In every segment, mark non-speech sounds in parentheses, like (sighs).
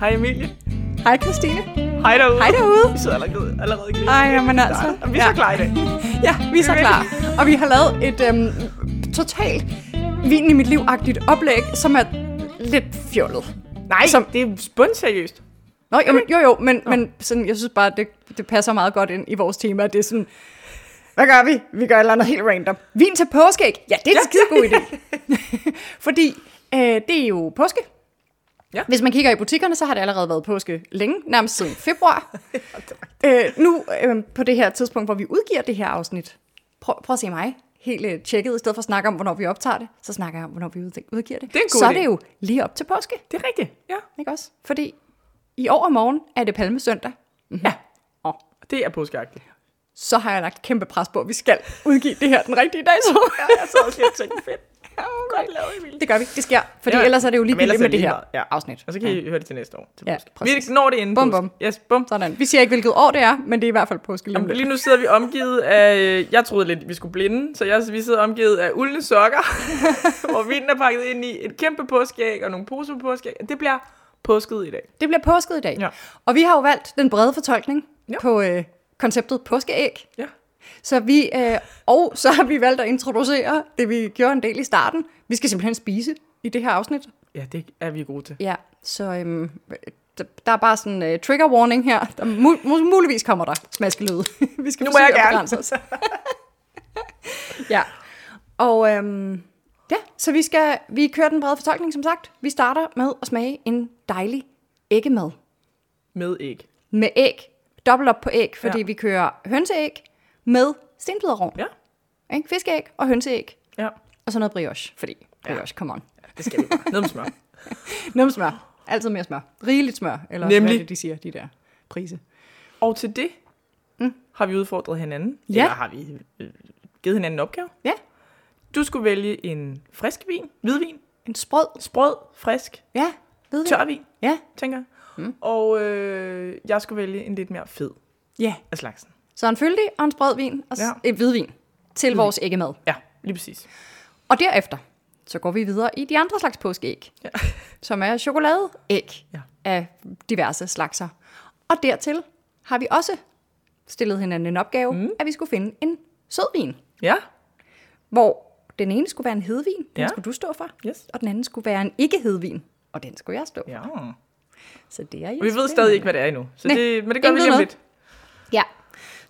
Hej Emilie. Hej Christine. Hej derude. Hej derude. Vi sidder allerede, allerede i Ej, jamen altså. Vi er så klar i dag. (laughs) Ja, vi er så klar. Og vi har lavet et øhm, totalt vin i mit liv-agtigt oplæg, som er lidt fjollet. Nej, Som- det er bundseriøst. Nå, jo, men, jo, jo, men, men sådan, jeg synes bare, det, det passer meget godt ind i vores tema. Det er sådan, hvad gør vi? Vi gør et eller andet helt random. Vin til påskeæg. Ja, det er en skide god idé. (laughs) (laughs) Fordi øh, det er jo påske. Ja. Hvis man kigger i butikkerne, så har det allerede været påske længe, nærmest siden februar. (laughs) øh, nu øh, på det her tidspunkt, hvor vi udgiver det her afsnit, prøv, prøv at se mig, helt øh, tjekket, i stedet for at snakke om, hvornår vi optager det, så snakker jeg om, hvornår vi ud- udgiver det. Det er så er idé. det jo lige op til påske, Det er rigtigt. Ja. ikke også? Fordi i år og morgen er det palmesøndag. Ja. Og Det er påskeagtigt. så har jeg lagt kæmpe pres på, at vi skal udgive det her den rigtige dag. Så. Ja, jeg så også lidt tænkt fedt. Ja, godt lavet, Emilie. Det gør vi, det sker. Fordi Ja. ja. ellers er det jo er med det det lige her. Ja. afsnit. Og så kan I høre det til næste år. Til Ja, præcis. vi når det inden Bum, bum. Yes, bum. Sådan. Vi siger ikke, hvilket år det er, men det er i hvert fald påske lige lige nu sidder vi omgivet af... øh, Jeg troede lidt, vi skulle blinde, så jeg, vi sidder omgivet af uldne sokker, (laughs) hvor vinen er pakket ind i et kæmpe påskeæg og nogle poser påskeæg. Det bliver påsket i dag. Det bliver påsket i dag. Ja. Og vi har jo valgt den brede fortolkning Ja. på øh, konceptet påskeæg. Ja. Så vi, øh, og så har vi valgt at introducere det, vi gjorde en del i starten. Vi skal simpelthen spise i det her afsnit. Ja, det er vi gode til. Ja, så øhm, der, er bare sådan en uh, trigger warning her. Der mu- mu- muligvis kommer der smaskelyd. (laughs) vi skal Nu må jeg gerne. os. (laughs) ja, og øhm, ja, så vi skal vi kører den brede fortolkning, som sagt. Vi starter med at smage en dejlig æggemad Med æg. med æg. Dobbelt op på æg, fordi ja. vi kører hønseæg med stenbiderrovn. Ja. Ikke? Fiskeæg og hønseæg. Ja. Og så noget brioche, fordi brioche, come on. Det skal vi bare. Ned med smør. (laughs) Noget med smør. Altid mere smør. Rigeligt smør. Eller Nemlig. hvad det, de siger, de der prise. Og til det mm. har vi udfordret hinanden. Ja. Eller har vi øh, givet hinanden en opgave. Ja, Du skulle vælge en frisk vin, hvidvin, en sprød. sprød, frisk, Ja, ved tør vin, Ja, tænker jeg. Mm. Og øh, jeg skulle vælge en lidt mere fed ja. af slagsen. Så en fyldig og en sprød vin, og Ja. et hvidvin til vores æggemad. Ja, lige præcis. Og derefter, så går vi videre i de andre slags påskeæg, Ja. (laughs) som er chokoladeæg Ja. af diverse slagser. Og dertil har vi også stillet hinanden en opgave, mm. at vi skulle finde en sødvin, Ja, hvor den ene skulle være en hedvin, den Ja. skulle du stå for, yes. og den anden skulle være en ikke-hedvin, og den skulle jeg stå for. Ja. Så det er Og vi ved stadig ikke, hvad det er endnu. Så Nej, det, men det gør vi lige om lidt. Ja,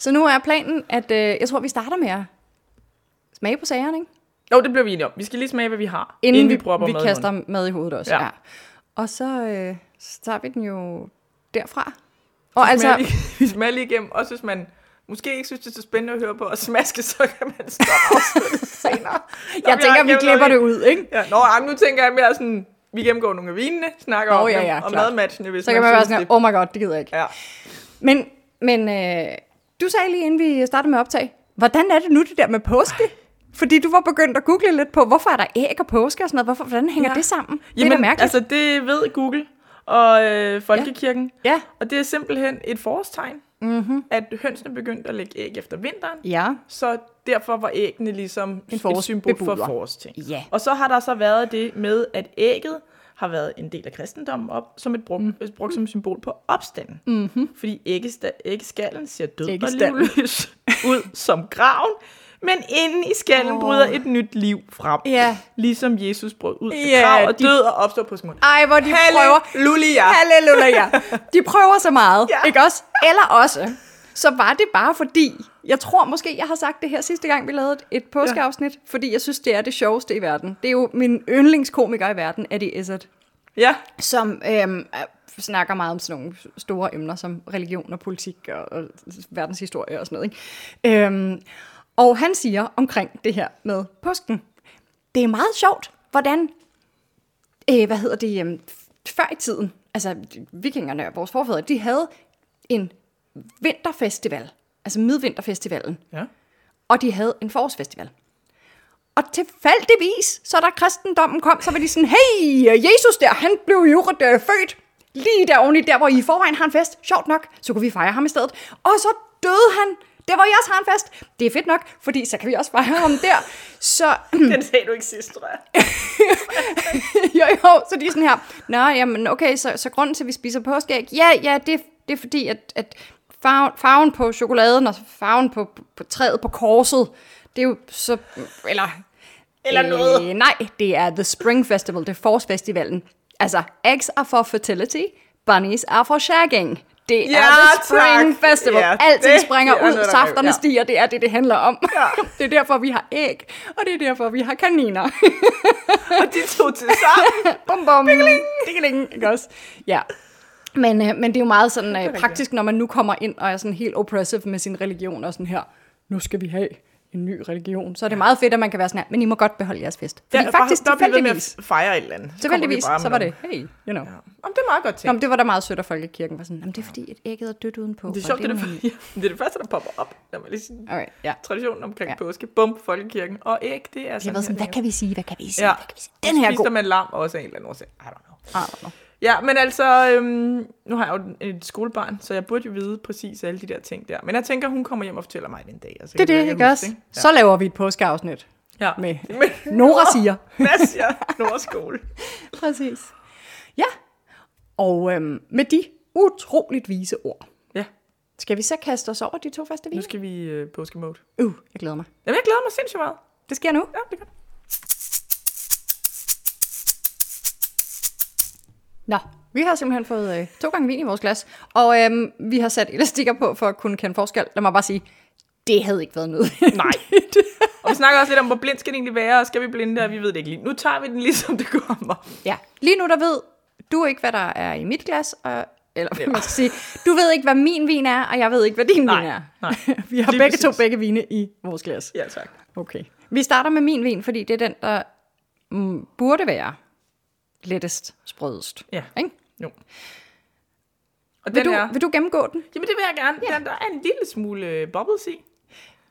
så nu er planen, at øh, jeg tror, vi starter med at smage på sagerne, ikke? Jo, det bliver vi enige om. Vi skal lige smage, hvad vi har, Inden, vi, propper vi mad i kaster munden. mad i hovedet også. Ja. Ja. Og så, øh, så tager vi den jo derfra. Og Vi smager altså, lige, (laughs) vi smager lige igennem. Også hvis man måske ikke synes, det er så spændende at høre på og smaske, så kan man stoppe afsnittet (laughs) senere. Når jeg tænker, vi klipper det ud, ikke? Ja, nå, nu tænker jeg mere sådan, vi gennemgår nogle af vinene, snakker Nå, om ja, dem, ja, og klart. madmatchene, hvis Så kan man være sådan, oh my god, det gider jeg ikke. Ja. Men, men øh, du sagde lige, inden vi startede med at optage, hvordan er det nu det der med påske? Fordi du var begyndt at google lidt på, hvorfor er der æg og påske og sådan noget? Hvorfor, hvordan hænger Ja. ja. det sammen? det er Jamen, da mærkeligt. altså det ved Google og øh, Folkekirken. ja. Og det er simpelthen et forårstegn, mm-hmm. at hønsene begyndte at lægge æg efter vinteren. Ja. Så derfor var æggene ligesom et forårs- symbol for bebuder. forårsting. Ja. Og så har der så været det med, at ægget har været en del af kristendommen op, som et brug, mm. brugt som symbol på opstanden. Mm-hmm. Fordi æggesta- æggeskallen ser død og Æggestallen. livløs ud som graven, men inde i skallen oh. bryder et nyt liv frem. Ja. Ligesom Jesus brød ud af Ja, grav og de- død og opstod på smunden. Ej, hvor de prøver. Halleluja. Halleluja. De prøver så meget, Ja. ikke også? Eller også, så var det bare fordi, jeg tror måske, jeg har sagt det her sidste gang, vi lavede et- et påskeafsnit, ja. fordi jeg synes, det er det sjoveste i verden. Det er jo min yndlingskomiker i verden, Eddie Izzard, Ja, som øhm, er- snakker meget om sådan nogle store emner som religion og politik og, og verdenshistorie og sådan noget. Ikke? Øhm, og han siger omkring det her med påsken, det er meget sjovt, hvordan øh, hvad hedder det, øhm, før i tiden, altså vikingerne og vores forfædre, de havde en vinterfestival, altså midvinterfestivalen, ja. og de havde en forårsfestival. Og tilfældigvis, så da kristendommen kom, så var de sådan, hey, Jesus der, han blev jo øh, født lige der oven i der, hvor I i forvejen har en fest. Sjovt nok, så kunne vi fejre ham i stedet. Og så døde han der hvor I også har en fest. Det er fedt nok, fordi så kan vi også fejre om der. Så (laughs) Den sagde du ikke sidst, tror jeg. (laughs) jo, jo, så de er sådan her, Nå, jamen okay, så, så grunden til, at vi spiser påskeæg, ja, ja, det, det er fordi, at, at farven, farven på chokoladen og farven på, på, på træet på korset, det er jo så, eller... Eller noget. Øh, nej, det er The Spring Festival, det er forårsfestivalen. Altså, eggs are for fertility, bunnies are for shagging. Det er Ja, The Spring tak. Festival. Ja, Alting det springer er ud, noget, safterne ja. stiger, det er det, det handler om. Ja. (laughs) det er derfor, vi har æg, og det er derfor, vi har kaniner. Og de to til sammen. (laughs) bum bum. Dingeling. Dingeling. Ikke også? Ja. Men, øh, men det er jo meget sådan øh, praktisk, når man nu kommer ind og er sådan helt oppressive med sin religion og sådan her, nu skal vi have en ny religion. Så er det meget fedt, at man kan være sådan her, men I må godt beholde jeres fest. Fordi Ja, faktisk, bare, blive ved med tilfældigvis, at fejre et eller andet. Så tilfældigvis, så var det, hey, you know. Ja. Jamen, det er meget godt Nå, tænkt. men det var da meget sødt, at folkekirken var sådan, "Jamen, det er fordi, at ægget er dødt udenpå. Det er sjovt, det det, I-" ja, (laughs) det, er det første, der popper op. Lad mig lige sige. Okay, ja. Traditionen omkring Ja. ja. påske. Bum, folkekirken. Og æg, det er sådan var sådan, hvad kan vi sige, hvad kan vi sige, Ja. hvad kan vi sige? Den her er Spiser god. man lam også af en eller anden årsag. I don't know. I don't know. Ja, men altså, øhm, nu har jeg jo et skolebarn, så jeg burde jo vide præcis alle de der ting der. Men jeg tænker, hun kommer hjem og fortæller mig den dag. Og så Det er det, ikke også? ikke? Så laver vi et påskeafsnit Ja. med (laughs) Men, Nora siger. (laughs) hvad siger Nora skole? (laughs) Præcis. Ja, og øhm, med de utroligt vise ord, Ja, skal vi så kaste os over de to første nu vine? skal vi øh, påskemode. Uh, jeg glæder mig. Jamen, jeg glæder mig sindssygt meget. Det sker nu. Ja, det kan Nå, vi har simpelthen fået øh, to gange vin i vores glas, og øhm, vi har sat elastikker på for at kunne kende forskel. Lad mig bare sige, det havde ikke været noget. (laughs) Nej. Og vi snakker også lidt om, hvor blind skal det egentlig være, og skal vi blinde, og vi ved det ikke lige. Nu tager vi den ligesom det kommer. ja, lige nu der ved du ikke, hvad der er i mit glas, og, eller hvad man skal sige, du ved ikke, hvad min vin er, og jeg ved ikke, hvad din Nej, vin er. nej. (laughs) vi har Lige begge to præcis. begge vine i vores glas. Ja, tak. Okay. Vi starter med min vin, fordi det er den, der mm, burde være lettest, sprødest. Ja. Ikke? Jo. Og Vil, du, er... vil du gennemgå den? Jamen, det vil jeg gerne. Ja. Den, der er en lille smule øh, bubbles i.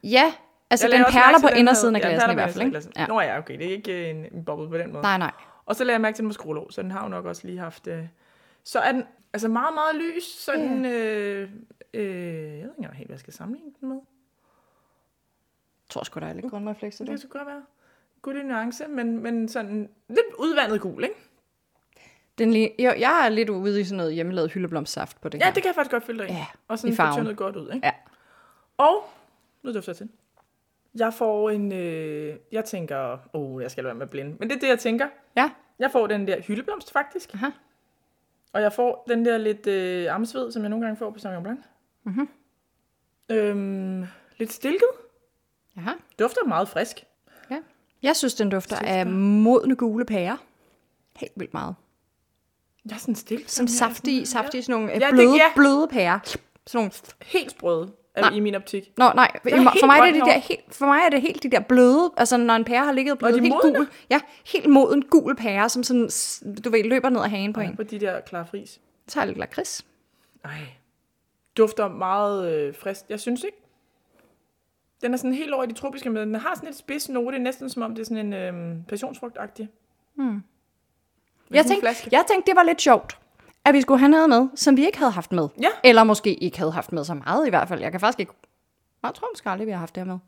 Ja, altså Jeg den perler på den indersiden af havde- ja, i hvert fald. Ikke? Ja. Nå ja, okay. Det er ikke en, en bubble på den måde. Nej, nej. Og så lagde jeg mærke til den med skruelåg, så den har jo nok også lige haft... Øh... Så er den altså meget, meget lys. Sådan... Øh, øh, jeg ved ikke engang helt, hvad jeg skal sammenligne den med. Jeg tror sgu, der er lidt grundrefleks i Det det. kan så godt være. Guld i nuance, men, men sådan lidt udvandet gul, ikke? Den lige, jo, jeg er lidt ude i sådan noget hjemmelavet hyldeblomstsaft på det Ja, her. det kan jeg faktisk godt følge dig i. Ja, Og i sådan farven. får tyndet godt ud, ikke? Ja. Og, nu dufter jeg til. Jeg får en, øh, jeg tænker, åh, oh, jeg skal lade være med at blinde. Men det er det, jeg tænker. Ja, Jeg får den der hyldeblomst, faktisk. aha. Og jeg får den der lidt øh, armsved, som jeg nogle gange får på Sauvignon Blanc. Mhm. Øhm, lidt stilket. Aha. Dufter meget frisk. Ja. Jeg synes, den dufter Synes af modne gule pærer. Helt vildt meget. Jeg er sådan stilket. Sådan saftige, saftige, sådan nogle Ja, ja, det- bløde, ja. bløde pærer. Sådan nogle Helt sprøde, Nej. i min optik. Nå, nej, for, mig er det de der, helt, for mig er det helt de der bløde, altså når en pære har ligget blevet helt modne? gul. Ja, helt moden gul pære, som sådan, du ved, løber ned ad hagen på en. På de der klare fris. Så tager jeg lidt lakrids. Ej. Dufter meget øh, frisk. Jeg synes ikke. Den er sådan helt over i de tropiske, men den har sådan et spids note. Det næsten som om, det er sådan en øh, passionsfrugt-agtig. Hmm. Jeg tænkte, flaske. jeg tænkte, det var lidt sjovt, at vi skulle have noget med, som vi ikke havde haft med. Ja. Eller måske ikke havde haft med så meget i hvert fald. Jeg kan faktisk ikke... Jeg tror måske aldrig, vi har haft det her med.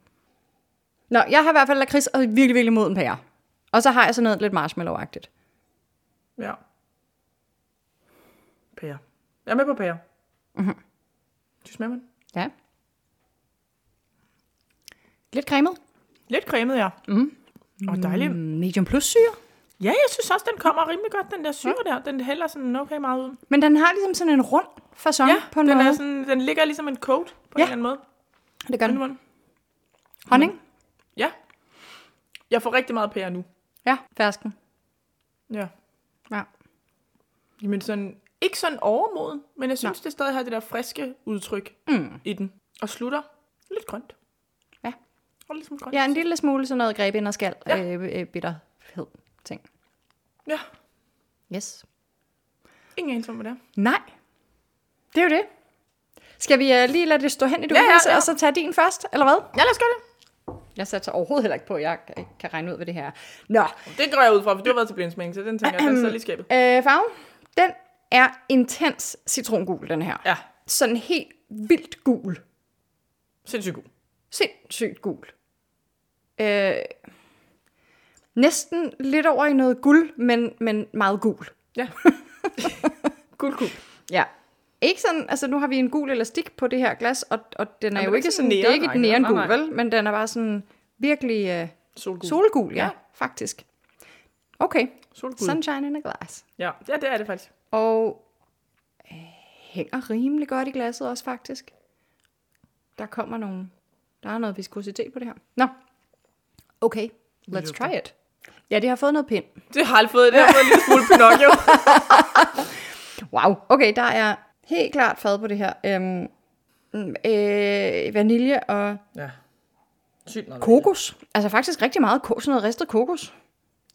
Nå, jeg har i hvert fald lakrids og virkelig, virkelig moden pære. Og så har jeg sådan noget lidt marshmallow-agtigt. Ja. Pære. Jeg er med på pære. Mhm. Du smager man? Ja. Lidt cremet. Lidt cremet, ja. Mm. Og dejligt. Mm, Medium plus syre. Ja, jeg synes også, den kommer rimelig godt, den der syre der. Den hælder sådan okay meget ud. Men den har ligesom sådan en rund fasong Ja, på en den, måde. er sådan, den ligger ligesom en coat på Ja. en eller anden måde. det gør den. Honning? Ja. Jeg får rigtig meget pære nu. Ja, fersken. Ja. Ja. Jamen sådan, ikke sådan overmoden, men jeg synes, det stadig har det der friske udtryk Mm. i den. Og slutter lidt grønt. Ja. Og lidt grønt. Ja, en lille smule sådan noget greb ind og skal. Ja. Ja. Øh, øh, bitterhed ting. Ja. Yes. Ingen anelse om, hvad det er. Nej. Det er jo det. Skal vi uh, lige lade det stå hen i du Ja, ja, ja. og så tage din først, eller hvad? Ja, lad os gøre det. Jeg satser overhovedet heller ikke på, at jeg kan- regne ud, hvad det her er. Nå, Det går jeg ud fra, for du har været til blindsmæng, så den tænker jeg, den sidder lige skabet. øh, farven, den er intens citrongul, den her. Ja. Sådan helt vildt gul. Sindssygt god. Sindssygt gul. Øh, næsten lidt over i noget guld, men, men meget gul. Ja. (laughs) guld, guld. Ja. Ikke sådan, altså nu har vi en gul elastik på det her glas, og, og den er Jamen, jo ikke sådan, sådan det er ikke et neongul, vel? Men den er bare sådan virkelig øh, Solgul. solgul, ja, Ja. faktisk. Okay, Solgul. sunshine in a glass. Ja, ja, det er det faktisk. Og øh, hænger rimelig godt i glasset også, faktisk. Der kommer nogle, der er noget viskositet på det her. Nå, okay, let's try it. Ja, det har fået noget pind. (laughs) Det har aldrig fået, det har fået en lille smule Pinocchio. (laughs) Wow, okay, der er helt klart fad på det her. Øhm, mm, øh, vanilje og ja. Sygt meget. kokos. Altså faktisk rigtig meget ko- sådan noget ristet kokos.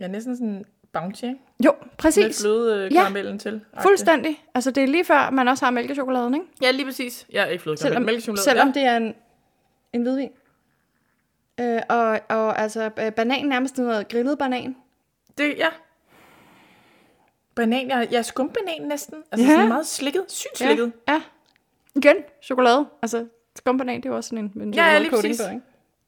Ja, næsten sådan bounty, ikke? Jo, præcis. fløde øh, Ja. karamellen til. Fuldstændig. Altså det er lige før, man også har mælkechokoladen, ikke? Ja, lige præcis. Ja, ikke fløde Selvom, karamel. Mælkechokolade. selvom ja. det er en, en hvidvin. Øh, og, og altså øh, banan nærmest noget grillet banan. Det, ja. Banan, ja, ja skumbanan næsten. Altså Ja. sådan meget slikket. Sygt slikket. Ja, ja. Igen, chokolade. Altså skumbanan, det er jo også sådan en, en Ja, ja, lige præcis. på, ikke?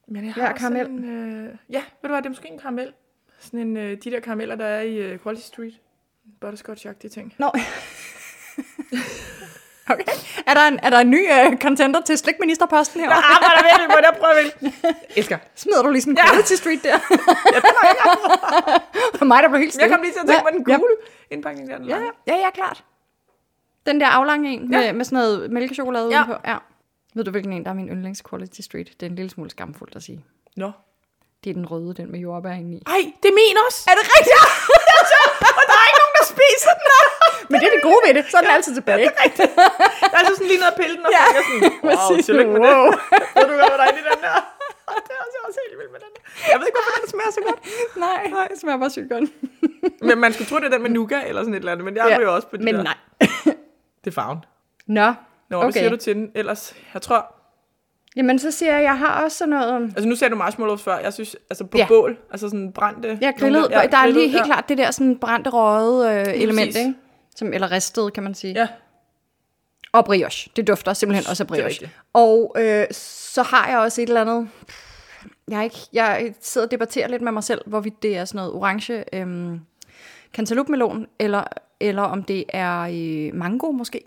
Men jeg Ja, har også karamel. en, øh, ja, ved du hvad, det er måske en karamel. Sådan en, øh, de der karameller, der er i øh, Quality Street. Butterscotch-agtige ting. Nå. (laughs) okay. Er der en, er der en ny uh, contender til slikministerposten her? Jeg arbejder virkelig på det, jeg prøver virkelig. Elsker. Smider du lige sådan en Ja. quality street der? Ja, det var jeg. For mig, der blev helt stille. Jeg kom lige til at tænke på den Ja, gule indpakning der. Ja, ja, ja, klart. Den der aflange en Ja. med, med sådan noget mælkechokolade Ja. udenpå. Ja. Ved du, hvilken en, der er min yndlings Quality Street? Det er en lille smule skamfuldt at sige. Nå. Det er den røde, den med jordbær i. Ej, det er min også. Er det rigtigt? Og der er ikke nogen, der spiser den. (laughs) Men det er det gode ved det. Så er den altid tilbage. Der er altså sådan lige noget at pille den, og Ja, er jeg sådan, (laughs) wow, tillykke med Wow. det. (laughs) Ved du hvad, hvad der er i den der? Det er også, jeg er også helt med den der. Jeg ved ikke, hvorfor den smager så godt. Nej, nej, det smager bare sygt godt. Men man skulle tro, det er den med nougat eller sådan et eller andet, men jeg Ja, er jo også på de Men der. nej. Det er farven. Nå, Nå, hvad Okay. siger du til den? Ellers, jeg tror... jamen så siger jeg, jeg har også sådan noget... Altså nu sagde du marshmallows før. Jeg synes, altså på Ja. ja. bål, altså sådan brændte... Ja, grillet. nogle Ja, der er grillet, lige helt klart det der sådan brændte røde øh, element, præcis. ikke? Som, eller ristet, kan man sige. Ja, Og brioche. Det dufter simpelthen også af brioche. Og øh, så har jeg også et eller andet... Jeg, ikke, jeg sidder og debatterer lidt med mig selv, hvorvidt det er sådan noget orange øhm, cantaloupe-melon, eller, eller om det er øh, mango måske.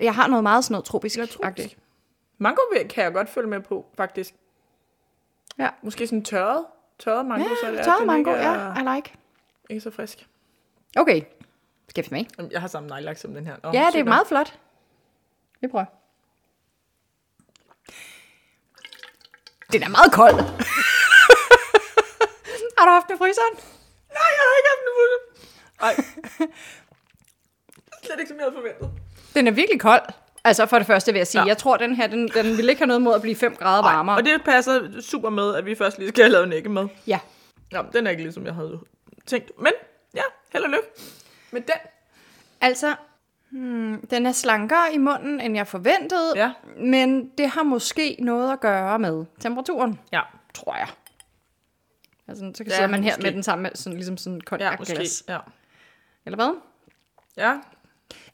Jeg har noget meget sådan noget tropisk. jeg tror Mango kan jeg godt følge med på, faktisk. Ja, Måske sådan tørret. Tørret mango, så det er, tørret mango, er, ja, I like. ikke så frisk. Okay, skal vi? Jamen, Jeg har samme nejlagt som den her. Nå, Ja, det er meget flot. Vi prøver. Den er meget kold. (laughs) har du haft den i fryseren? Nej, jeg har ikke haft den i munden. Nej. (laughs) Slet ikke, som jeg havde forventet. Den er virkelig kold. Altså for det første vil jeg sige, ja. Ja. jeg tror, den her, den, den vil ikke have noget mod at blive 5 grader varmere. Og det passer super med, at vi først lige skal have lavet en med. Ja. Ja, den er ikke ligesom jeg havde tænkt. Men ja, held og lykke med den. Altså, hmm, den er slankere i munden, end jeg forventede. Ja. Men det har måske noget at gøre med temperaturen, Ja, tror jeg. Altså, så kan Ja, sidder man her måske. med den samme, sådan, ligesom sådan en ja måske. konjakkeglas. Ja. Eller hvad? ja,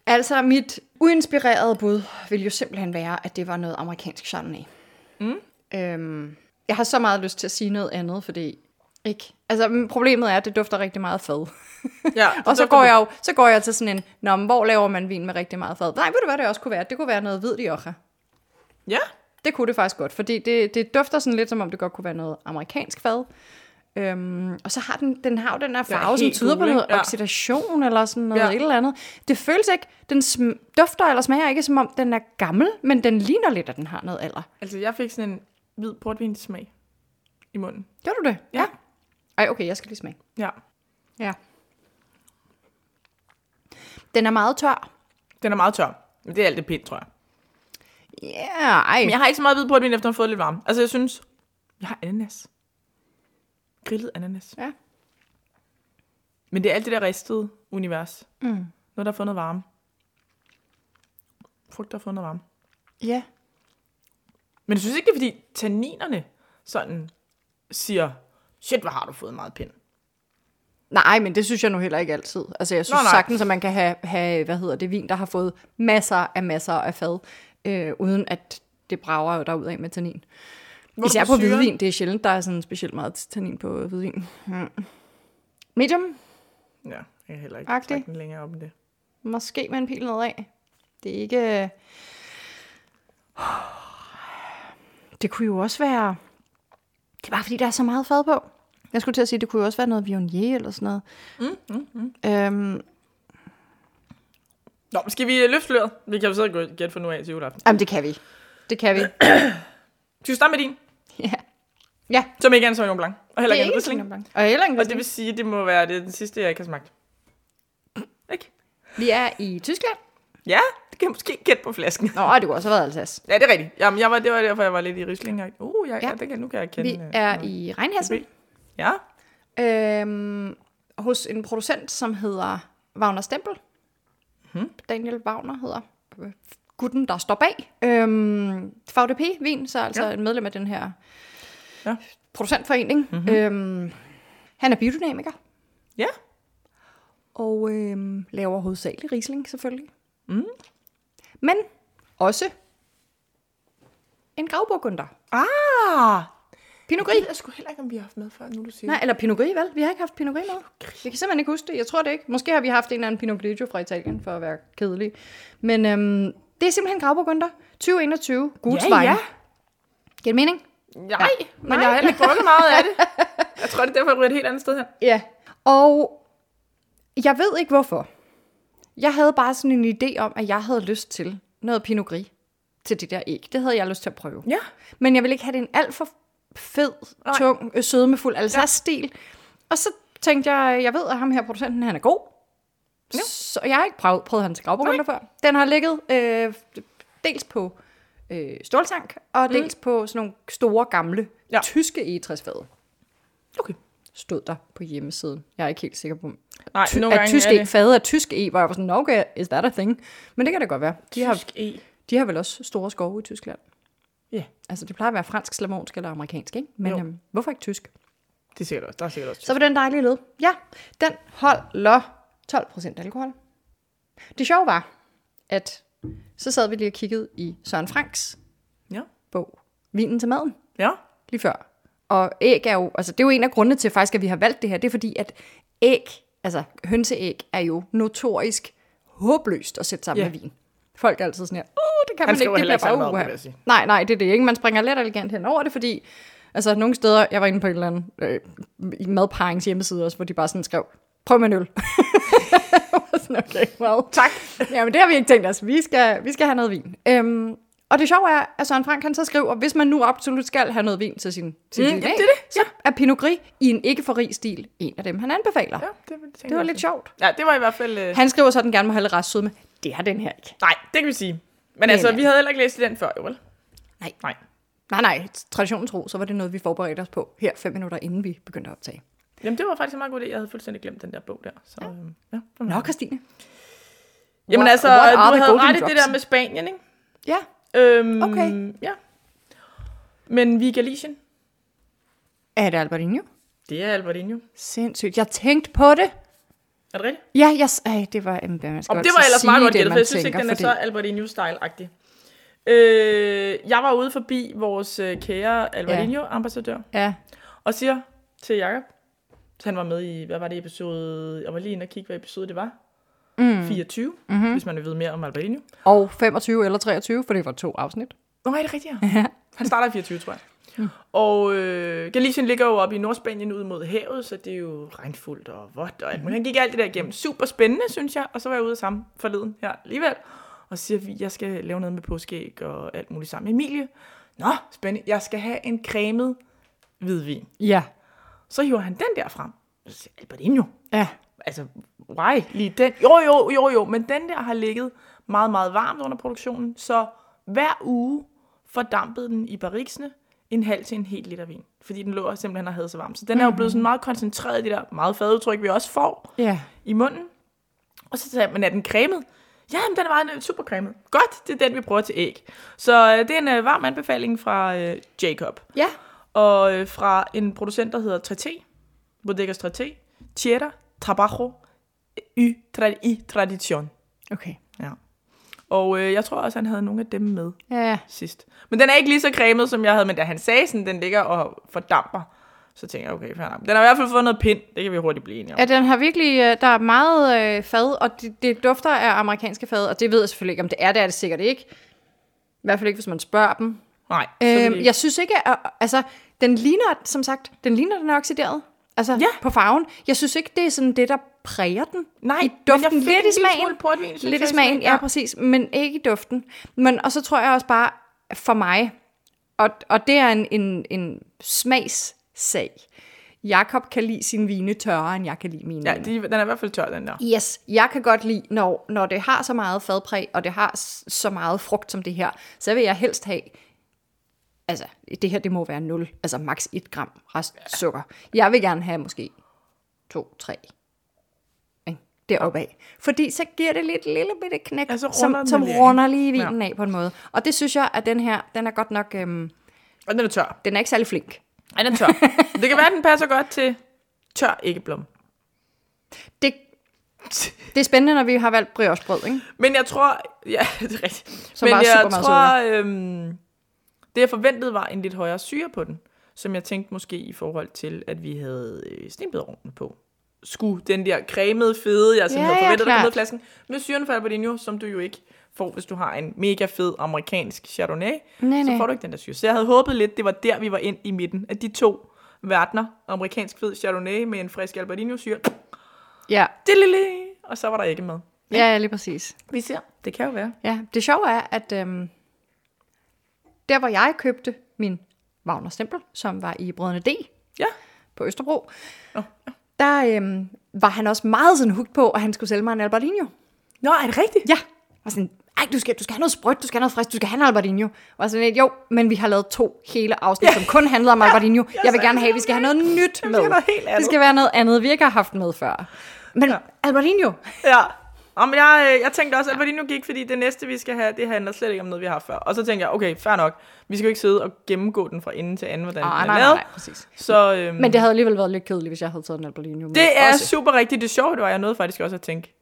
Altså, mit uinspirerede bud vil jo simpelthen være, at det var noget amerikansk chardonnay. Mm. Øhm, jeg har så meget lyst til at sige noget andet, fordi ikke. Altså, problemet er, at det dufter rigtig meget fad. (laughs) ja. og så går jeg jo så går jeg til sådan en, Nå, men hvor laver man vin med rigtig meget fad? Nej, ved du hvad det også kunne være? Det kunne være noget hvid Rioja. Ja, Det kunne det faktisk godt, fordi det, det dufter sådan lidt, som om det godt kunne være noget amerikansk fad. Øhm, og så har den, den har jo den Ja, farve, som tyder på noget Ja. oxidation eller sådan noget Ja. et eller andet. Det føles ikke, den sm- dufter eller smager ikke, som om den er gammel, men den ligner lidt, at den har noget alder. altså jeg fik sådan en hvid portvinsmag i munden. Gør du det? Ja. Ej, okay, jeg skal lige smage. Ja. Ja. Den er meget tør. Den er meget tør. Men det er alt det pænt, tror jeg. Ja, yeah, ej. Men jeg har ikke så meget hvid portvin, efter at have fået lidt varme. Altså, jeg synes, jeg har ananas. Grillet ananas. Ja. Men det er alt det der ristede univers. Mm. Noget, der har fået noget varme. Frugt, der har fået noget varme. Ja. Men jeg synes ikke, det er fordi tanninerne sådan siger, shit, hvor har du fået meget pind. Nej, men det synes jeg nu heller ikke altid. Altså, jeg synes Nå, nej. sagtens, at man kan have, have, hvad hedder det, vin, der har fået masser af masser af fad, øh, uden at det brager jo derud af med tannin. Hvor er Især på syren? hvidvin. Det er sjældent, der er sådan specielt meget tannin på hvidvin. Hmm. Medium, Ja, jeg kan heller ikke Agtig. trække den længere op end det. måske med en pil nedad. Det er ikke... (sighs) Det kunne jo også være... Det er bare fordi, der er så meget fad på. Jeg skulle til at sige, det kunne jo også være noget Viognier eller sådan noget. Mm, mm, mm. Øhm, Nå, skal vi øh, løfte sløret? Vi kan jo sidde og gå- gætte for nu af til juleaften. jamen, det kan vi. Det kan vi. (clears throat) Skal vi starte med din? (laughs) ja. Ja, Som ikke er en Sauvignon Blanc. Og heller er ikke en ikke Riesling. Blanc. Og heller ikke Og det vil sige, at det må være det, den sidste, jeg ikke har smagt. Ikke? Vi er i Tyskland. Ja, det kan jeg måske gætte på flasken. Nå, det kunne også have været Alsace. Ja, det er rigtigt. Jamen, jeg var, det var derfor, jeg var lidt i Riesling. Uh, ja, ja. Ja det kan, nu kan jeg kende. Vi øh, er noget. i Reinhessen. Ja, Øhm, hos en producent, som hedder Wagner Stempel. Mhm. Daniel Wagner hedder gutten, der står bag. Øhm, VDP-vin, så altså Ja. en medlem af den her Ja. producentforening. Mhm. Mm-hmm. Øhm, han er biodynamiker ja. og øhm, laver hovedsageligt Riesling selvfølgelig. Mhm. Men også en gravburgunder. Ah! Pinot Gris. ved jeg sgu heller ikke, om vi har haft med før, nu du siger Nej, eller Pinot Gris, vel? Vi har ikke haft Pinot Gris med. Vi kan simpelthen ikke huske det. Jeg tror det ikke. Måske har vi haft en eller anden Pinot Grigio fra Italien, for at være kedelig. Men øhm, det er simpelthen Grauburgunder. 2021. Gutswein. Ja, ja. Giver det mening? Nej, men nej. jeg har heller ikke drukket meget af det. (laughs) Jeg tror, det er derfor, jeg et helt andet sted hen. Ja. Og jeg ved ikke hvorfor. Jeg havde bare sådan en idé om, at jeg havde lyst til noget Pinot Gris til det der æg. Det havde jeg lyst til at prøve. Ja. Men jeg vil ikke have det en alt for fed, Nej. tung, øh, sødmefuld Alsace-stil. Og så tænkte jeg, jeg ved, at ham her producenten, han er god. Ja. Så jeg har ikke prøvet, prøvet hans gravburgunder før. Den har ligget øh, dels på øh, ståltank, og dels på sådan nogle store, gamle, Mm. Ja. tyske egetræsfade. Okay. Stod der på hjemmesiden. Jeg er ikke helt sikker på, Nej, ty- nogle at tysk e, fade er tysk e, hvor jeg var sådan, okay, is that a thing? Men det kan det godt være. De har, tysk E. de har vel også store skove i Tyskland. Ja, Altså, det plejer at være fransk, slamonsk eller amerikansk, ikke? Men Jo. øhm, hvorfor ikke tysk? det er sikkert også. Der er sikkert også Så var den dejlige lyd. Ja, den holder 12% alkohol. Det sjove var, at så sad vi lige og kiggede i Søren Franks Ja. bog, Vinen til maden, Ja. lige før. Og æg er jo, altså det er jo en af grundene til faktisk, at vi har valgt det her. Det er fordi, at æg, altså hønseæg, er jo notorisk håbløst at sætte sammen Ja. med vin. Folk er altid sådan her, åh, det kan Han man ikke, det bliver bare uha." Nej, nej, det er det ikke. Man springer let elegant hen over det, fordi altså nogle steder, jeg var inde på et eller andet øh, i madparings hjemmeside også, hvor de bare sådan skrev, prøv med en øl. Sådan, (laughs) okay, well. Tak. Jamen det har vi ikke tænkt os. Vi skal, vi skal have noget vin. Øhm, og det sjove er, at Søren Frank han så skriver, hvis man nu absolut skal have noget vin til sin, til Mm, sin jamen, æg, det er det, så er Pinot Gris i en ikke for rig stil en af dem, han anbefaler. Ja, Ja, det, det, det var lidt sjovt. Ja, det var i hvert fald... Øh... Han skriver så, at den gerne må have lidt restsødme. Det har den her ikke. Nej, det kan vi sige. Men Men, altså, ja. vi havde heller ikke læst den før, jo vel? Nej. Nej. Nej, nej, traditionen tro, så var det noget, vi forberedte os på her fem minutter, inden vi begyndte at optage. Jamen, det var faktisk en meget god idé. Jeg havde fuldstændig glemt den der bog der. Så, ja. Øhm, ja, Nå, Christine. Jamen What- altså, what du havde ret i det der med Spanien, ikke? Ja, Øhm, Okay. Ja. Men vi er Galicien. er det Albertinho? Det er Albertinho. Sindssygt. Jeg tænkte på det. Er det rigtigt? Ja, yes. Ej, det var, jamen, man skal godt det var ellers meget godt gættet, for jeg synes ikke, den er fordi- så Albertinho-style-agtig. Øh, jeg var ude forbi vores øh, kære Albertinho-ambassadør, Ja, og siger til Jacob, han var med i, hvad var det episode, jeg var lige inde og kigge, hvad episode det var. Mm. 24, mm-hmm. hvis man vil vide mere om Albertinho. og 25 eller 23, for det var to afsnit. Nå, er det rigtigt? (laughs) Ja. Han starter i 24, tror jeg. Mm. Og øh, Galicien ligger jo oppe i Nordspanien ud mod havet, så det er jo regnfuldt og vådt og alt muligt. Han gik alt det der igennem. Super spændende, synes jeg. Og så var jeg ude sammen forleden her alligevel. Og så siger vi, jeg skal lave noget med påskeæg og alt muligt sammen. Emilie, nå, spændende. Jeg skal have en cremet hvidvin. Ja. Så hiver han den der frem. Så siger. Ja. Altså, why? Lige den. Jo, jo, jo, jo. Men den der har ligget meget, meget varmt under produktionen. Så hver uge fordampede den i bariksene en halv til en hel liter vin. Fordi den lå simpelthen og havde så varmt. Så den er jo blevet sådan meget koncentreret i det der meget fadudtryk, vi også får Ja. i munden. Og så sagde jeg, men er den cremet? Ja, men den er meget øh, super cremet. Godt, det er den, vi bruger til æg. Så øh, det er en øh, varm anbefaling fra øh, Jacob. Ja. Og øh, fra en producent, der hedder Traté, Bodegas Traté, Tierra, Trabajo y, tra- y Tradition. Okay. Ja. Og øh, jeg tror også, han havde nogle af dem med Ja, sidst. Men den er ikke lige så cremet, som jeg havde, men da han sagde sådan, den ligger og fordamper, så tænker jeg, okay, fair nok. Den har i hvert fald fået noget pind, det kan vi hurtigt blive enige om. Ja, den har virkelig, øh, der er meget øh, fad, og det, det dufter af amerikanske fad, og det ved jeg selvfølgelig ikke, om det er, det er det sikkert ikke. I hvert fald ikke, hvis man spørger dem. Nej, Øhm, jeg synes ikke, at, altså, den ligner, som sagt, den ligner, den er oxideret. Altså, Ja. på farven. Jeg synes ikke, det er sådan det, der præger den. Nej, I men duften, jeg fik lidt i smagen. smule portvin, lidt jeg, i smagen, ja, ja. præcis. Men ikke i duften. Men, og så tror jeg også bare, for mig, og, og det er en, en, en smagssag. Jakob kan lide sin vine tørre, end jeg kan lide mine Ja, de, den er i hvert fald tør, den der. Yes, jeg kan godt lide, når, når det har så meget fadpræg, og det har så meget frugt som det her, så vil jeg helst have, altså det her, det må være 0, altså maks 1 gram rest sukker. Jeg vil gerne have måske 2, 3, deroppe af. Fordi så giver det lidt lille bitte knæk, Ja, så runder som, som lige runder lige vinen af på en måde. Og det synes jeg, at den her, den er godt nok, øhm, Og den er tør. den er ikke særlig flink. Ja, den er tør. det kan være, at den passer godt til tør æggeblom. Det, det er spændende, når vi har valgt briochebrød, ikke? Men jeg tror... Ja, (laughs) det er rigtigt. Som Men jeg tror, øhm, det jeg forventede var en lidt højere syre på den. Som jeg tænkte måske i forhold til, at vi havde øh, stenbederovnen på. Skulle den der cremede fede, jeg sådan Ja, havde ja, der af flasken, med syren fra Albertino, som du jo ikke får, hvis du har en mega fed amerikansk Chardonnay, Nej, så nej. får du ikke den der syre. Så jeg havde håbet lidt, det var der, vi var ind i midten, at de to verdener, amerikansk fed Chardonnay med en frisk Albertino syre, Ja, det lille, og så var der ikke med. ja, ja lige præcis. Vi ser, det kan jo være. Ja, det sjove er, at øhm, der hvor jeg købte min Wagner Stempel, som var i Brødrene D Ja. på Østerbro, Nå, der øhm, var han også meget sådan hooked på, at han skulle sælge mig en Albertino. Nå, er det rigtigt? Ja. Og sådan, ej, du skal, du skal have noget sprødt, du skal have noget frisk, du skal have en Albertino. Og sådan lidt, jo, men vi har lavet to hele afsnit, Ja. som kun handlede om Albertino. Jeg vil gerne have, at vi skal have noget nyt Jamen, det med. skal noget helt andet. Det skal være noget andet, vi ikke har haft med før. Men ja. Albertino, Ja. Om jeg, øh, jeg tænkte også, at Albertino gik, fordi det næste, vi skal have, det handler slet ikke om noget, vi har før. Og så tænkte jeg, okay, fair nok. Vi skal jo ikke sidde og gennemgå den fra ende til anden, hvordan Ah, den er nej, nej, lavet. nej, præcis. Så øhm, Men det havde alligevel været lidt kedeligt, hvis jeg havde taget en Albertino det er også. super rigtigt. Det sjove var, at jeg nåede faktisk også at tænke,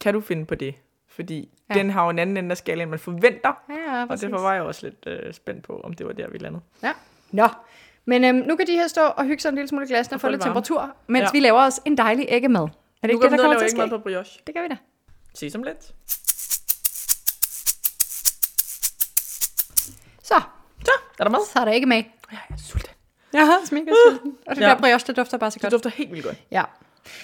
kan du finde på det? Fordi Ja. den har jo en anden ende af skalaen, end man forventer. Ja, Og præcis. derfor var jeg også lidt øh, spændt på, om det var der, vi landede. Ja. Nå, men øhm, nu kan de her stå og hygge sig en lille smule i glasen og få lidt det varme. temperatur, mens ja. Vi laver os en dejlig æggemad. Er det Nu ikke det, der kommer til at ske? på brioche. Det gør vi da. Se som lidt. Så, Så, er der mad? så er der ikke med. Ja, jeg er sulten. Jeg har smækket sulten. Og det Ja. der brioche, det dufter bare så Det godt. dufter helt vildt godt. Ja.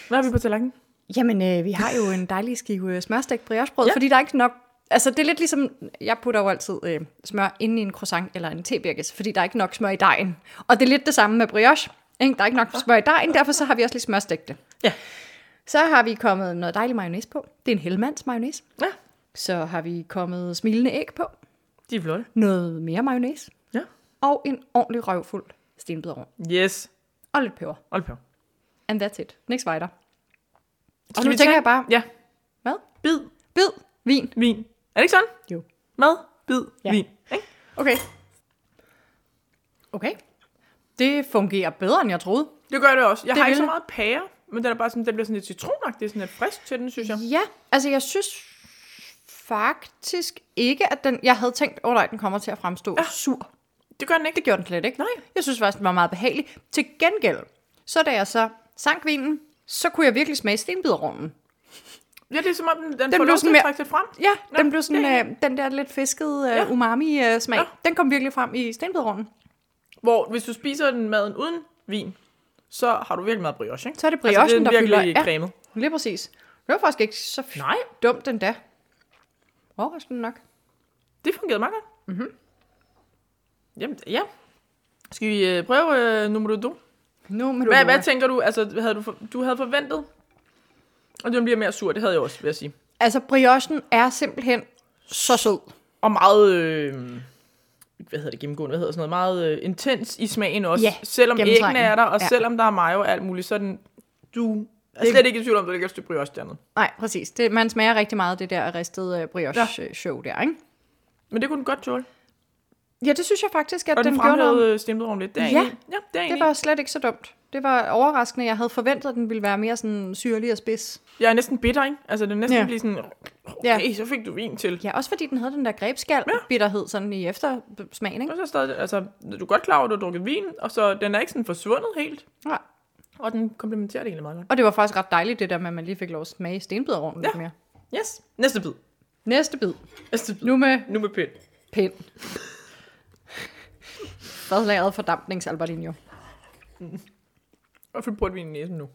Hvad har vi på tallerkenen? Jamen, øh, vi har jo en dejlig skive øh, smørstegt briochebrød, ja. Ja. fordi der er ikke nok... Altså, det er lidt ligesom, jeg putter jo altid øh, smør ind i en croissant eller en tebirkes, fordi der er ikke nok smør i dejen. Og det er lidt det samme med brioche. Ikke? Der er ikke nok smør i dejen, derfor så har vi også lidt smørstegte. Ja. Så har vi kommet noget dejlig mayonnaise på. Det er en helmands mayonnaise. Ja, Så har vi kommet smilende æg på. de er flotte. Noget mere mayonnaise. Ja. Og en ordentlig røvfuld stenbiderovn. Yes. Og lidt peber. Hold på. And that's it. Niks weiter. Og nu tænker tage- jeg bare, Ja. hvad? Bid. Bid, vin. Vin. Er det ikke sådan? Jo. Mad. Bid. Ja. Vin. Ikke? Okay. Okay. Det fungerer bedre, end jeg troede. Det gør det også. Jeg Det har ikke så meget pære, men den er bare sådan, den bliver sådan lidt citronagtig. Sådan lidt frisk til den, synes jeg. Ja, altså jeg synes faktisk ikke, at den... Jeg havde tænkt, åh oh, nej, den kommer til at fremstå ja. sur. Det gør den ikke. Det gjorde den slet ikke. Nej. Jeg synes faktisk, den var meget behagelig. Til gengæld, så da jeg så sank vinen, så kunne jeg virkelig smage stenbiderovnen. Ja, det er som om, den, den, Den blev sådan mere- frem. Ja, Nå, den blev sådan, er øh, den der lidt fiskede øh, Ja. umami-smag, Ja. den kom virkelig frem i stenbiderovnen. Hvor hvis du spiser den maden uden vin, så har du virkelig meget brioche, ikke? Så er det briochen, altså, det er der fylder. Ja. cremet. Lige præcis. Det var faktisk ikke så f- Nej, dumt endda. Overraskende nok. det fungerede meget godt. Mm-hmm. Jamen, ja. Skal vi øh, prøve øh, nummer to? Nu med Hvad, hvad tænker du? Altså, havde du, for, du havde forventet, og den bliver mere sur. Det havde jeg også, vil jeg sige. Altså, briochen er simpelthen så sød. Og meget, øh, hvad hedder det, gennemgående, hvad hedder sådan noget, meget øh, intens i smagen også. Ja, selvom æggene er der, og Ja. ja. selvom der er mayo og alt muligt, så er den, du er slet ikke i tvivl om, at der ligger et stykke brioche dernede. Nej, præcis. Det, man smager rigtig meget af det der ristede brioche-show der, ikke? Men det kunne den godt tåle. Ja, det synes jeg faktisk, at Og den, den gjorde noget. fremhævede stemmerum lidt. Det er Ja. ja, det er Det var slet ikke så dumt. Det var overraskende. Jeg havde forventet, at den ville være mere sådan syrlig og spids. Jeg er næsten bitter, ikke? Altså, det er næsten Ja. ja. blive sådan Okay, ja. så fik du vin til. Ja, også fordi den havde den der grebskal bitterhed sådan i eftersmagen, ikke? Og så stadig, altså, du er godt klar over, at du har drukket vin, og så den er ikke sådan forsvundet helt. Ja. Og den komplementerer det egentlig meget godt. Og det var faktisk ret dejligt, det der med, at man lige fik lov at smage stenbiderovnen ja. lidt mere. Yes, næste bid. Næste bid. Næste bid. Nu med Nu med pind. pind. Fadlagret fordampningsalbardinho. Hvorfor burde vi i næsen nu?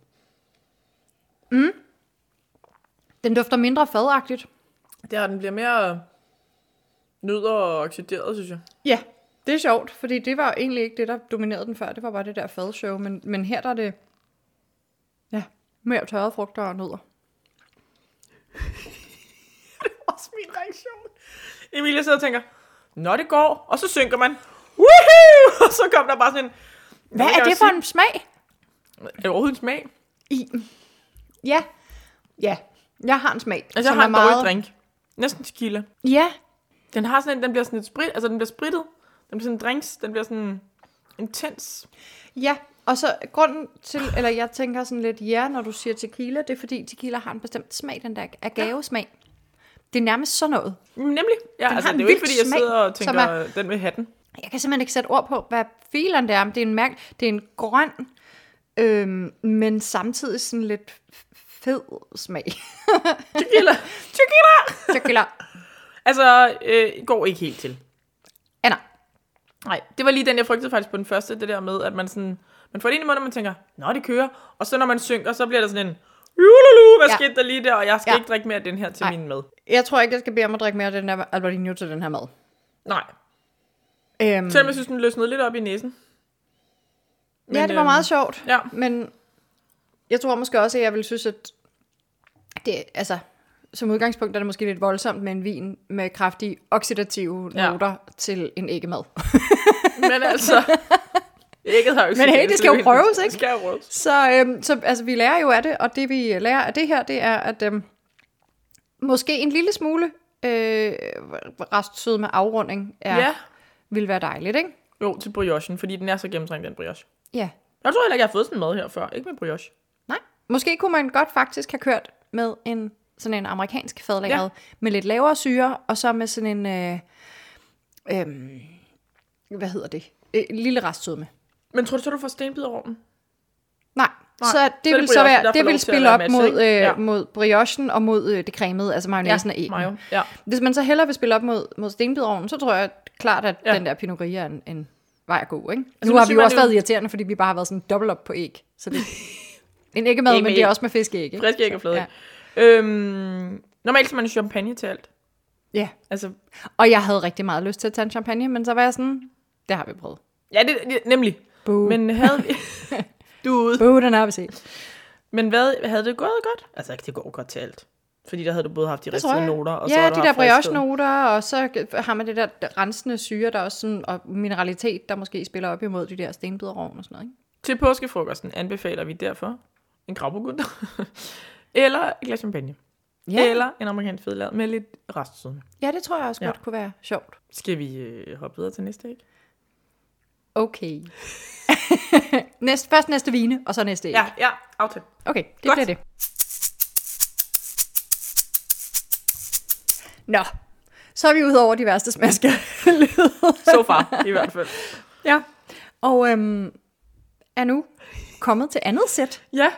Den dufter mindre fadagtigt. Det her, den bliver mere nødder og oxideret, synes jeg. Ja, det er sjovt, fordi det var egentlig ikke det, der dominerede den før. Det var bare det der fadshow, men, men her der er det ja, mere tørrede frugter og nødder. (laughs) Også min reaktion. Emilie sidder og tænker, Nå, det går. Og så synker man. Woohoo! (laughs) Og så kom der bare sådan en... Hvad er det for en smag? Er det overhovedet en smag? I... Ja, ja, jeg har en smag, Altså, jeg har en meget... meget... drink. Næsten tequila. Ja, Den har sådan en, den bliver sådan et sprit, altså den bliver sprittet. Den bliver sådan en drinks, den bliver sådan intens. ja. Og så grunden til, eller jeg tænker sådan lidt ja, når du siger tequila, det er fordi tequila har en bestemt smag, den der agavesmag. Det er nærmest sådan noget. Nemlig. Ja, Den altså, det er jo ikke, fordi jeg smag, sidder og tænker, er- den med hatten. Jeg kan simpelthen ikke sætte ord på, hvad filen det er, men det er en, mærk, det er en grøn, øhm, men samtidig sådan lidt fed smag. (laughs) Tequila. Tequila. Tequila. Altså, øh, går ikke helt til. Anna. Nej, det var lige den, jeg frygtede faktisk på den første, det der med, at man sådan, man får det ind i munden, og man tænker, nå, det kører. Og så når man synker, så bliver der sådan en, jululu, hvad Ja. skete der lige der, og jeg skal Ja. ikke drikke mere af den her til Nej. min mad. Jeg tror ikke, jeg skal bede om at drikke mere af den der Albertino til den her mad. Nej, Øhm, selvom jeg synes, den løsnede lidt op i næsen. Ja, det var øhm, meget sjovt. Ja, Men jeg tror måske også, at jeg vil synes, at det, altså, som udgangspunkt er det måske lidt voldsomt med en vin med kraftige oxidative Ja. noter til en æggemad. (laughs) men altså, ægget har jo Men hey, det, det skal jo prøves, Det ikke? skal jo prøves. Så, øhm, så altså, vi lærer jo af det, og det vi lærer af det her, det er, at øhm, måske en lille smule øh, restsød med afrunding er, Ja. vil være dejligt, ikke? Jo, til briochen, fordi den er så gennemtrængt, den brioche. Ja. Jeg tror heller ikke, jeg har fået sådan mad her før. Ikke med brioche. Nej. Måske kunne man godt faktisk have kørt med en sådan en amerikansk fadlagret, ja. med lidt lavere syre, og så med sådan en, øh, øh, hvad hedder det, øh, lille restsødme. Men tror du så, du får stenbiderovnen? Nej, Nej, så så det det vil så være, det vil spille op mod, øh, Ja. mod briochen og mod øh, det cremede, altså mayonnaisen og æggene. mayo. Ja. Hvis man så hellere vil spille op mod, mod stenbiderovnen, så tror jeg klart, at ja. Ja. den der Pinot Gris er en, en vej at gå. Ikke? Altså, nu har vi jo også jo- været irriterende, fordi vi bare har været sådan dobbelt op på æg. Så det (laughs) en æggemad, men det er også med fiskeæg. Ikke? Frisk æg og flade. Ja. Øhm, normalt skal man champagne til alt. Ja. Altså, Og jeg havde rigtig meget lyst til at tage en champagne, men så var jeg sådan, det har vi prøvet. ja, det, det nemlig. Boo. Men havde vi... (laughs) du er ude. Boo, den har vi set. Men hvad, havde det gået godt? Altså, ikke det går godt til alt. Fordi der havde du både haft de ristede noter, og så ja, har de der brioche-noter, og så har man det der rensende syre, der også sådan, og mineralitet, der måske spiller op imod de der stenbiderovn og sådan noget. Ikke? Til påskefrokosten anbefaler vi derfor en gravburgund. (laughs) eller et glas champagne. Ja. Eller en amerikansk fedlad med lidt restsødme. ja, det tror jeg også Ja. godt kunne være sjovt. Skal vi øh, hoppe videre til næste æg? Okay. (laughs) Næst, først næste vine, og så næste æg. Ja, ja, aftale. Okay, det Godt. bliver det. Nå, så er vi ude over de værste smaske. (laughs) So far, i hvert fald. ja, og øhm, er nu kommet til andet sæt. Ja,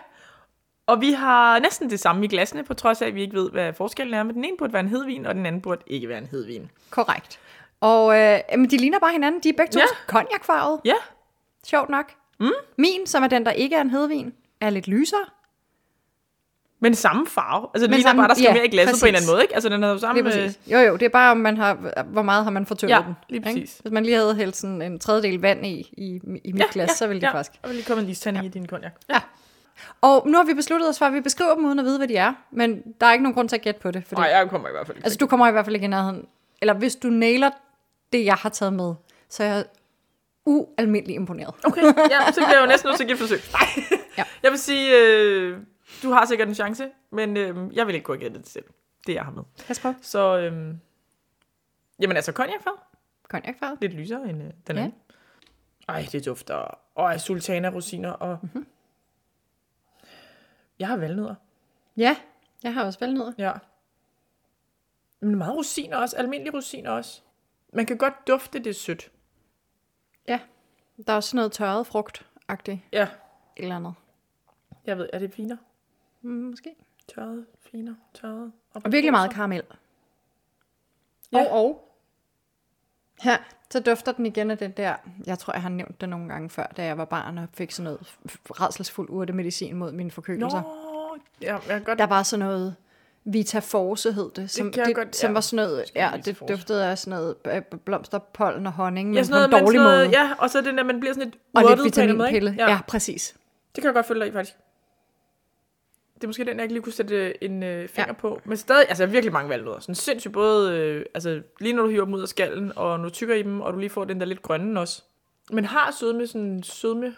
og vi har næsten det samme i glasene, på trods af, at vi ikke ved, hvad forskellen er. Men den ene burde være en hedvin, og den anden burde ikke være en hedvin. Korrekt. Og øh, jamen, de ligner bare hinanden. De er begge to Ja. Ja, Sjovt nok. Mm. Min, som er den, der ikke er en hedvin, er lidt lysere. Men samme farve. Altså, det ligner samme- bare, der skal ja, mere i glasset præcis. på en eller anden måde, ikke? Altså, den har jo samme... Præcis. Jo, jo, det er bare, om man har, hvor meget har man fortyndet Ja, den. lige ikke? præcis. Hvis man lige havde hældt sådan en tredjedel vand i, i, i mit glas, så ville det ja. faktisk. Og vil lige komme en istanding ja. i din konjak. Ja. Og nu har vi besluttet os for, at vi beskriver dem uden at vide, hvad de er. Men der er ikke nogen grund til at gætte på det. Fordi, Nej, jeg kommer i hvert fald ikke. altså, du kommer i hvert fald ikke i nærheden. Eller hvis du nailer det, jeg har taget med, så er jeg ualmindelig imponeret. Okay, ja, så bliver jeg jo næsten nødt til at give et forsøg. (laughs) Nej. Ja. Jeg vil sige, øh, du har sikkert en chance, men øh, jeg vil ikke gå og gætte det selv. Det jeg har med. Pas på. Så, øh, jamen altså, konjakfarve. Cognacfarvet. Lidt lysere end øh, den Ja. anden. Ej, det dufter. Og af sultana rosiner og... Mhm. Mm-hmm. Jeg har valnødder. Ja, jeg har også valnødder. Ja. Men meget rosiner også. Almindelige rosiner også. Man kan godt dufte det er sødt. Ja. Der er også noget tørret frugt-agtigt. Ja. Et eller andet. Jeg ved, er det finer? Mm, måske. Tørret, finer, tørret. Og virkelig meget karamel. Ja. Og, og. Her, så dufter den igen af den der, jeg tror, jeg har nævnt det nogle gange før, da jeg var barn og fik sådan noget redselsfuld urtemedicin mod mine forkølelser. Nå, ja, jeg kan godt... Der var sådan noget Vita Force hed det, som, jeg det, godt- som ja. var sådan noget, ja, det duftede af sådan noget øh, blomster, pollen og honning, ja, men sådan på noget, en men dårlig måde. noget, ja, og så den der, man bliver sådan lidt og lidt urtet på en måde, ikke? vitaminpille. Ja. ja, præcis. Det kan jeg godt følge dig i, faktisk. Det er måske den, jeg ikke lige kunne sætte øh, en øh, finger ja. på. Men stadig, altså virkelig mange valnødder. Sådan sindssygt både, øh, altså lige når du hiver dem ud af skallen, og når du tykker i dem, og du lige får den der lidt grønne også. Men har sødme, sådan sødme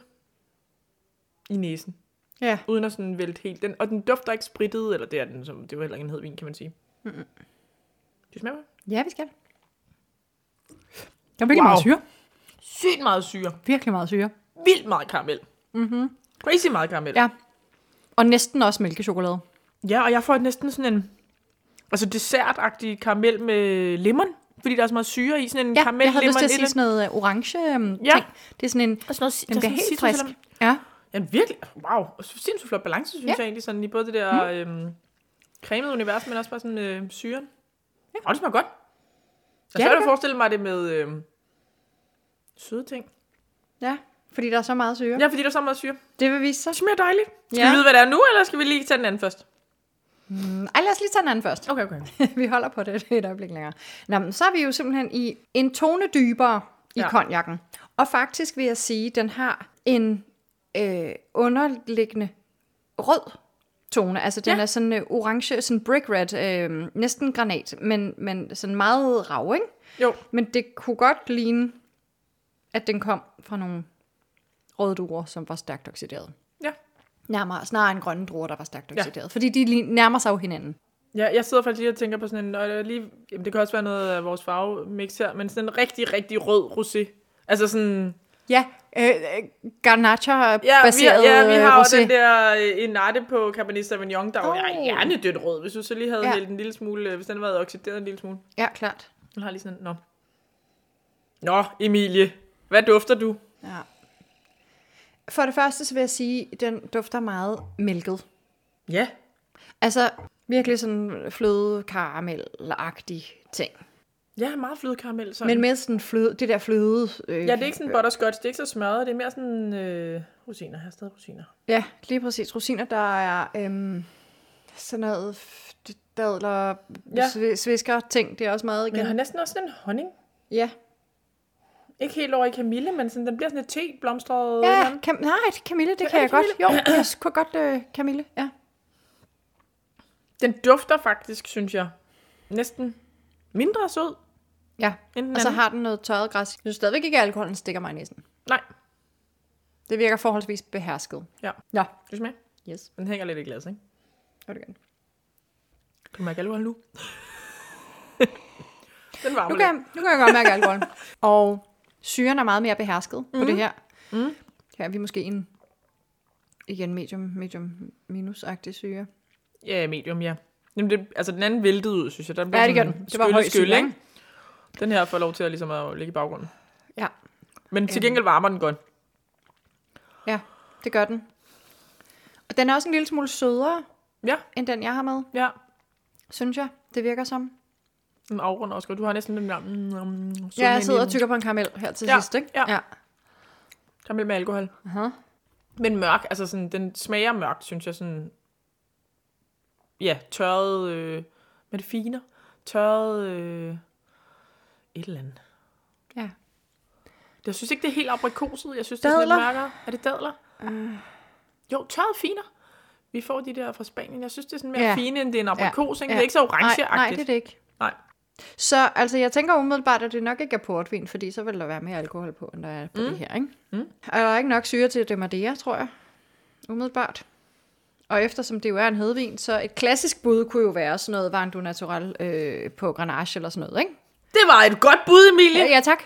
i næsen, Ja. uden at sådan vælte helt. Den, og den dufter ikke spritet, eller det er den, som, det var heller ikke en hed vin, kan man sige. Mm-hmm. Du smager ja, vi skal. Der er virkelig Wow. meget syre. Sygt meget syre. Virkelig meget syre. Vildt meget karamel. Mm-hmm. Crazy meget karamel. Ja. Og næsten også mælkechokolade. Ja, og jeg får næsten sådan en altså dessertagtig karamel med lemon, fordi der er så meget syre i, sådan en Ja, karamel, jeg havde lyst til at sige sådan noget øh, orange um, Ja. ting. Det er sådan en, og sådan noget, den bliver helt frisk. Ja. Ja, virkelig. Wow. Og så sindssygt flot balance, synes Ja. jeg egentlig, sådan i både det der øhm, cremede univers, men også bare sådan øh, syren. Ja. Og det smager godt. Jeg Ja, svært at forestille mig det med øhm, søde ting. ja, fordi der er så meget syre. Ja, fordi der er så meget syre. Det vil vise sig. Det smager dejligt. Skal Ja. vi vide, hvad det er nu, eller skal vi lige tage den anden først? Ej, lad os lige tage den anden først. Okay, okay. (laughs) vi holder på det et øjeblik længere. Nå, men så er vi jo simpelthen i en tone dybere i Ja. ja. konjakken. Og faktisk vil jeg sige, den har en øh, underliggende rød tone. Altså den Ja. er sådan øh, orange, sådan brick red, øh, næsten granat, men, men sådan meget rav, ikke? Jo, Men det kunne godt ligne, at den kom fra nogle røde druer, som var stærkt oxideret. ja. Nærmere, snarere en grønne druer, der var stærkt Ja. oxideret. Fordi de nærmer sig jo hinanden. Ja, jeg sidder faktisk lige og tænker på sådan en, og lige, jamen det kan også være noget af vores farvemix her, men sådan en rigtig, rigtig rød rosé. Altså sådan, Ja, øh, øh, ja, vi, garnacha-baseret ja, vi har jo rosé. den der øh, Enate på Cabernet Sauvignon, der oh. Oh. er gerne dødt rød, hvis du så lige havde Ja. ja. hældt en lille smule, øh, hvis den havde været oxideret en lille smule. Ja, klart. Den har lige sådan, nå. Nå, Emilie, hvad dufter du? Ja. For det første så vil jeg sige, at den dufter meget mælket. Ja, Altså virkelig sådan fløde karamel-agtig ting. ja, meget flødekaramel. Sådan. Men med sådan fløde, det der fløde... Øh, ja, det er ikke sådan butterscotch, det er ikke så smørret, det er mere sådan øh, rosiner, her er stadig rosiner. Ja, lige præcis. Rosiner, der er øhm, sådan noget dadler, Ja. svisker ting. Det er også meget Men igen. jeg har næsten også en honning. Ja, Ikke helt over i kamille, men sådan, den bliver sådan et te, blomstret. eller ja kam- nej, Camille, det Er kan jeg godt. Jo, jeg kunne godt øh, Camille, ja. Den dufter faktisk, synes jeg, næsten mindre sød Ja, end den og så anden. har den noget tørret græs. Jeg synes stadigvæk ikke, at alkoholen stikker mig i næsen. Nej, Det virker forholdsvis behersket. ja. Ja. Du smage? Yes. Den hænger lidt i glas, ikke? Det det godt. Kan du mærke alkohol nu? (laughs) den varmer Nu lidt. kan, jeg, nu kan jeg godt mærke alkoholen. (laughs) og syren er meget mere behersket mm. på det her. Mm. Her er vi måske en igen medium, medium minus-agtig syre. Ja, medium, ja. Jamen, det, altså, den anden væltede ud, synes jeg. Den Ja, det gør den. Det var høj syre, ikke? ikke? Den her får lov til at, ligesom, at ligge i baggrunden. Ja. Men til gengæld varmer den godt. ja, det gør den. Og den er også en lille smule sødere, Ja, end den jeg har med, ja. synes jeg. Det virker som. Den afrunder også godt. Du har næsten den der... Mm, mm, Ja, jeg sidder og tykker på en karamel her til Ja, sidst, ikke? ja. ja. Karamel med alkohol. Aha. Men mørk, altså sådan, den smager mørkt, synes jeg sådan... Ja, tørret... Øh, med det finer. Tørret... Øh, et eller andet. Ja. Jeg synes ikke, det er helt aprikoset. Jeg synes, det er sådan lidt Dadler? mørkere. Er det dadler? Uh. Jo, tørret finer. Vi får de der fra Spanien. Jeg synes, det er sådan mere Ja. fine, end det er en aprikos. Ja. Ja. Det er ikke så Nej, orangeagtigt. nej, det er det ikke. Nej. Så altså, jeg tænker umiddelbart, at det nok ikke er portvin, fordi så vil der være mere alkohol på, end der er på mm. det her, ikke? Mm. Er der ikke nok syre til det Madeira, tror jeg, umiddelbart. Og eftersom det jo er en hedvin, så et klassisk bud kunne jo være sådan noget Vin du Natural øh, på Grenache eller sådan noget, ikke? Det var et godt bud, Emilie. Ja, ja tak.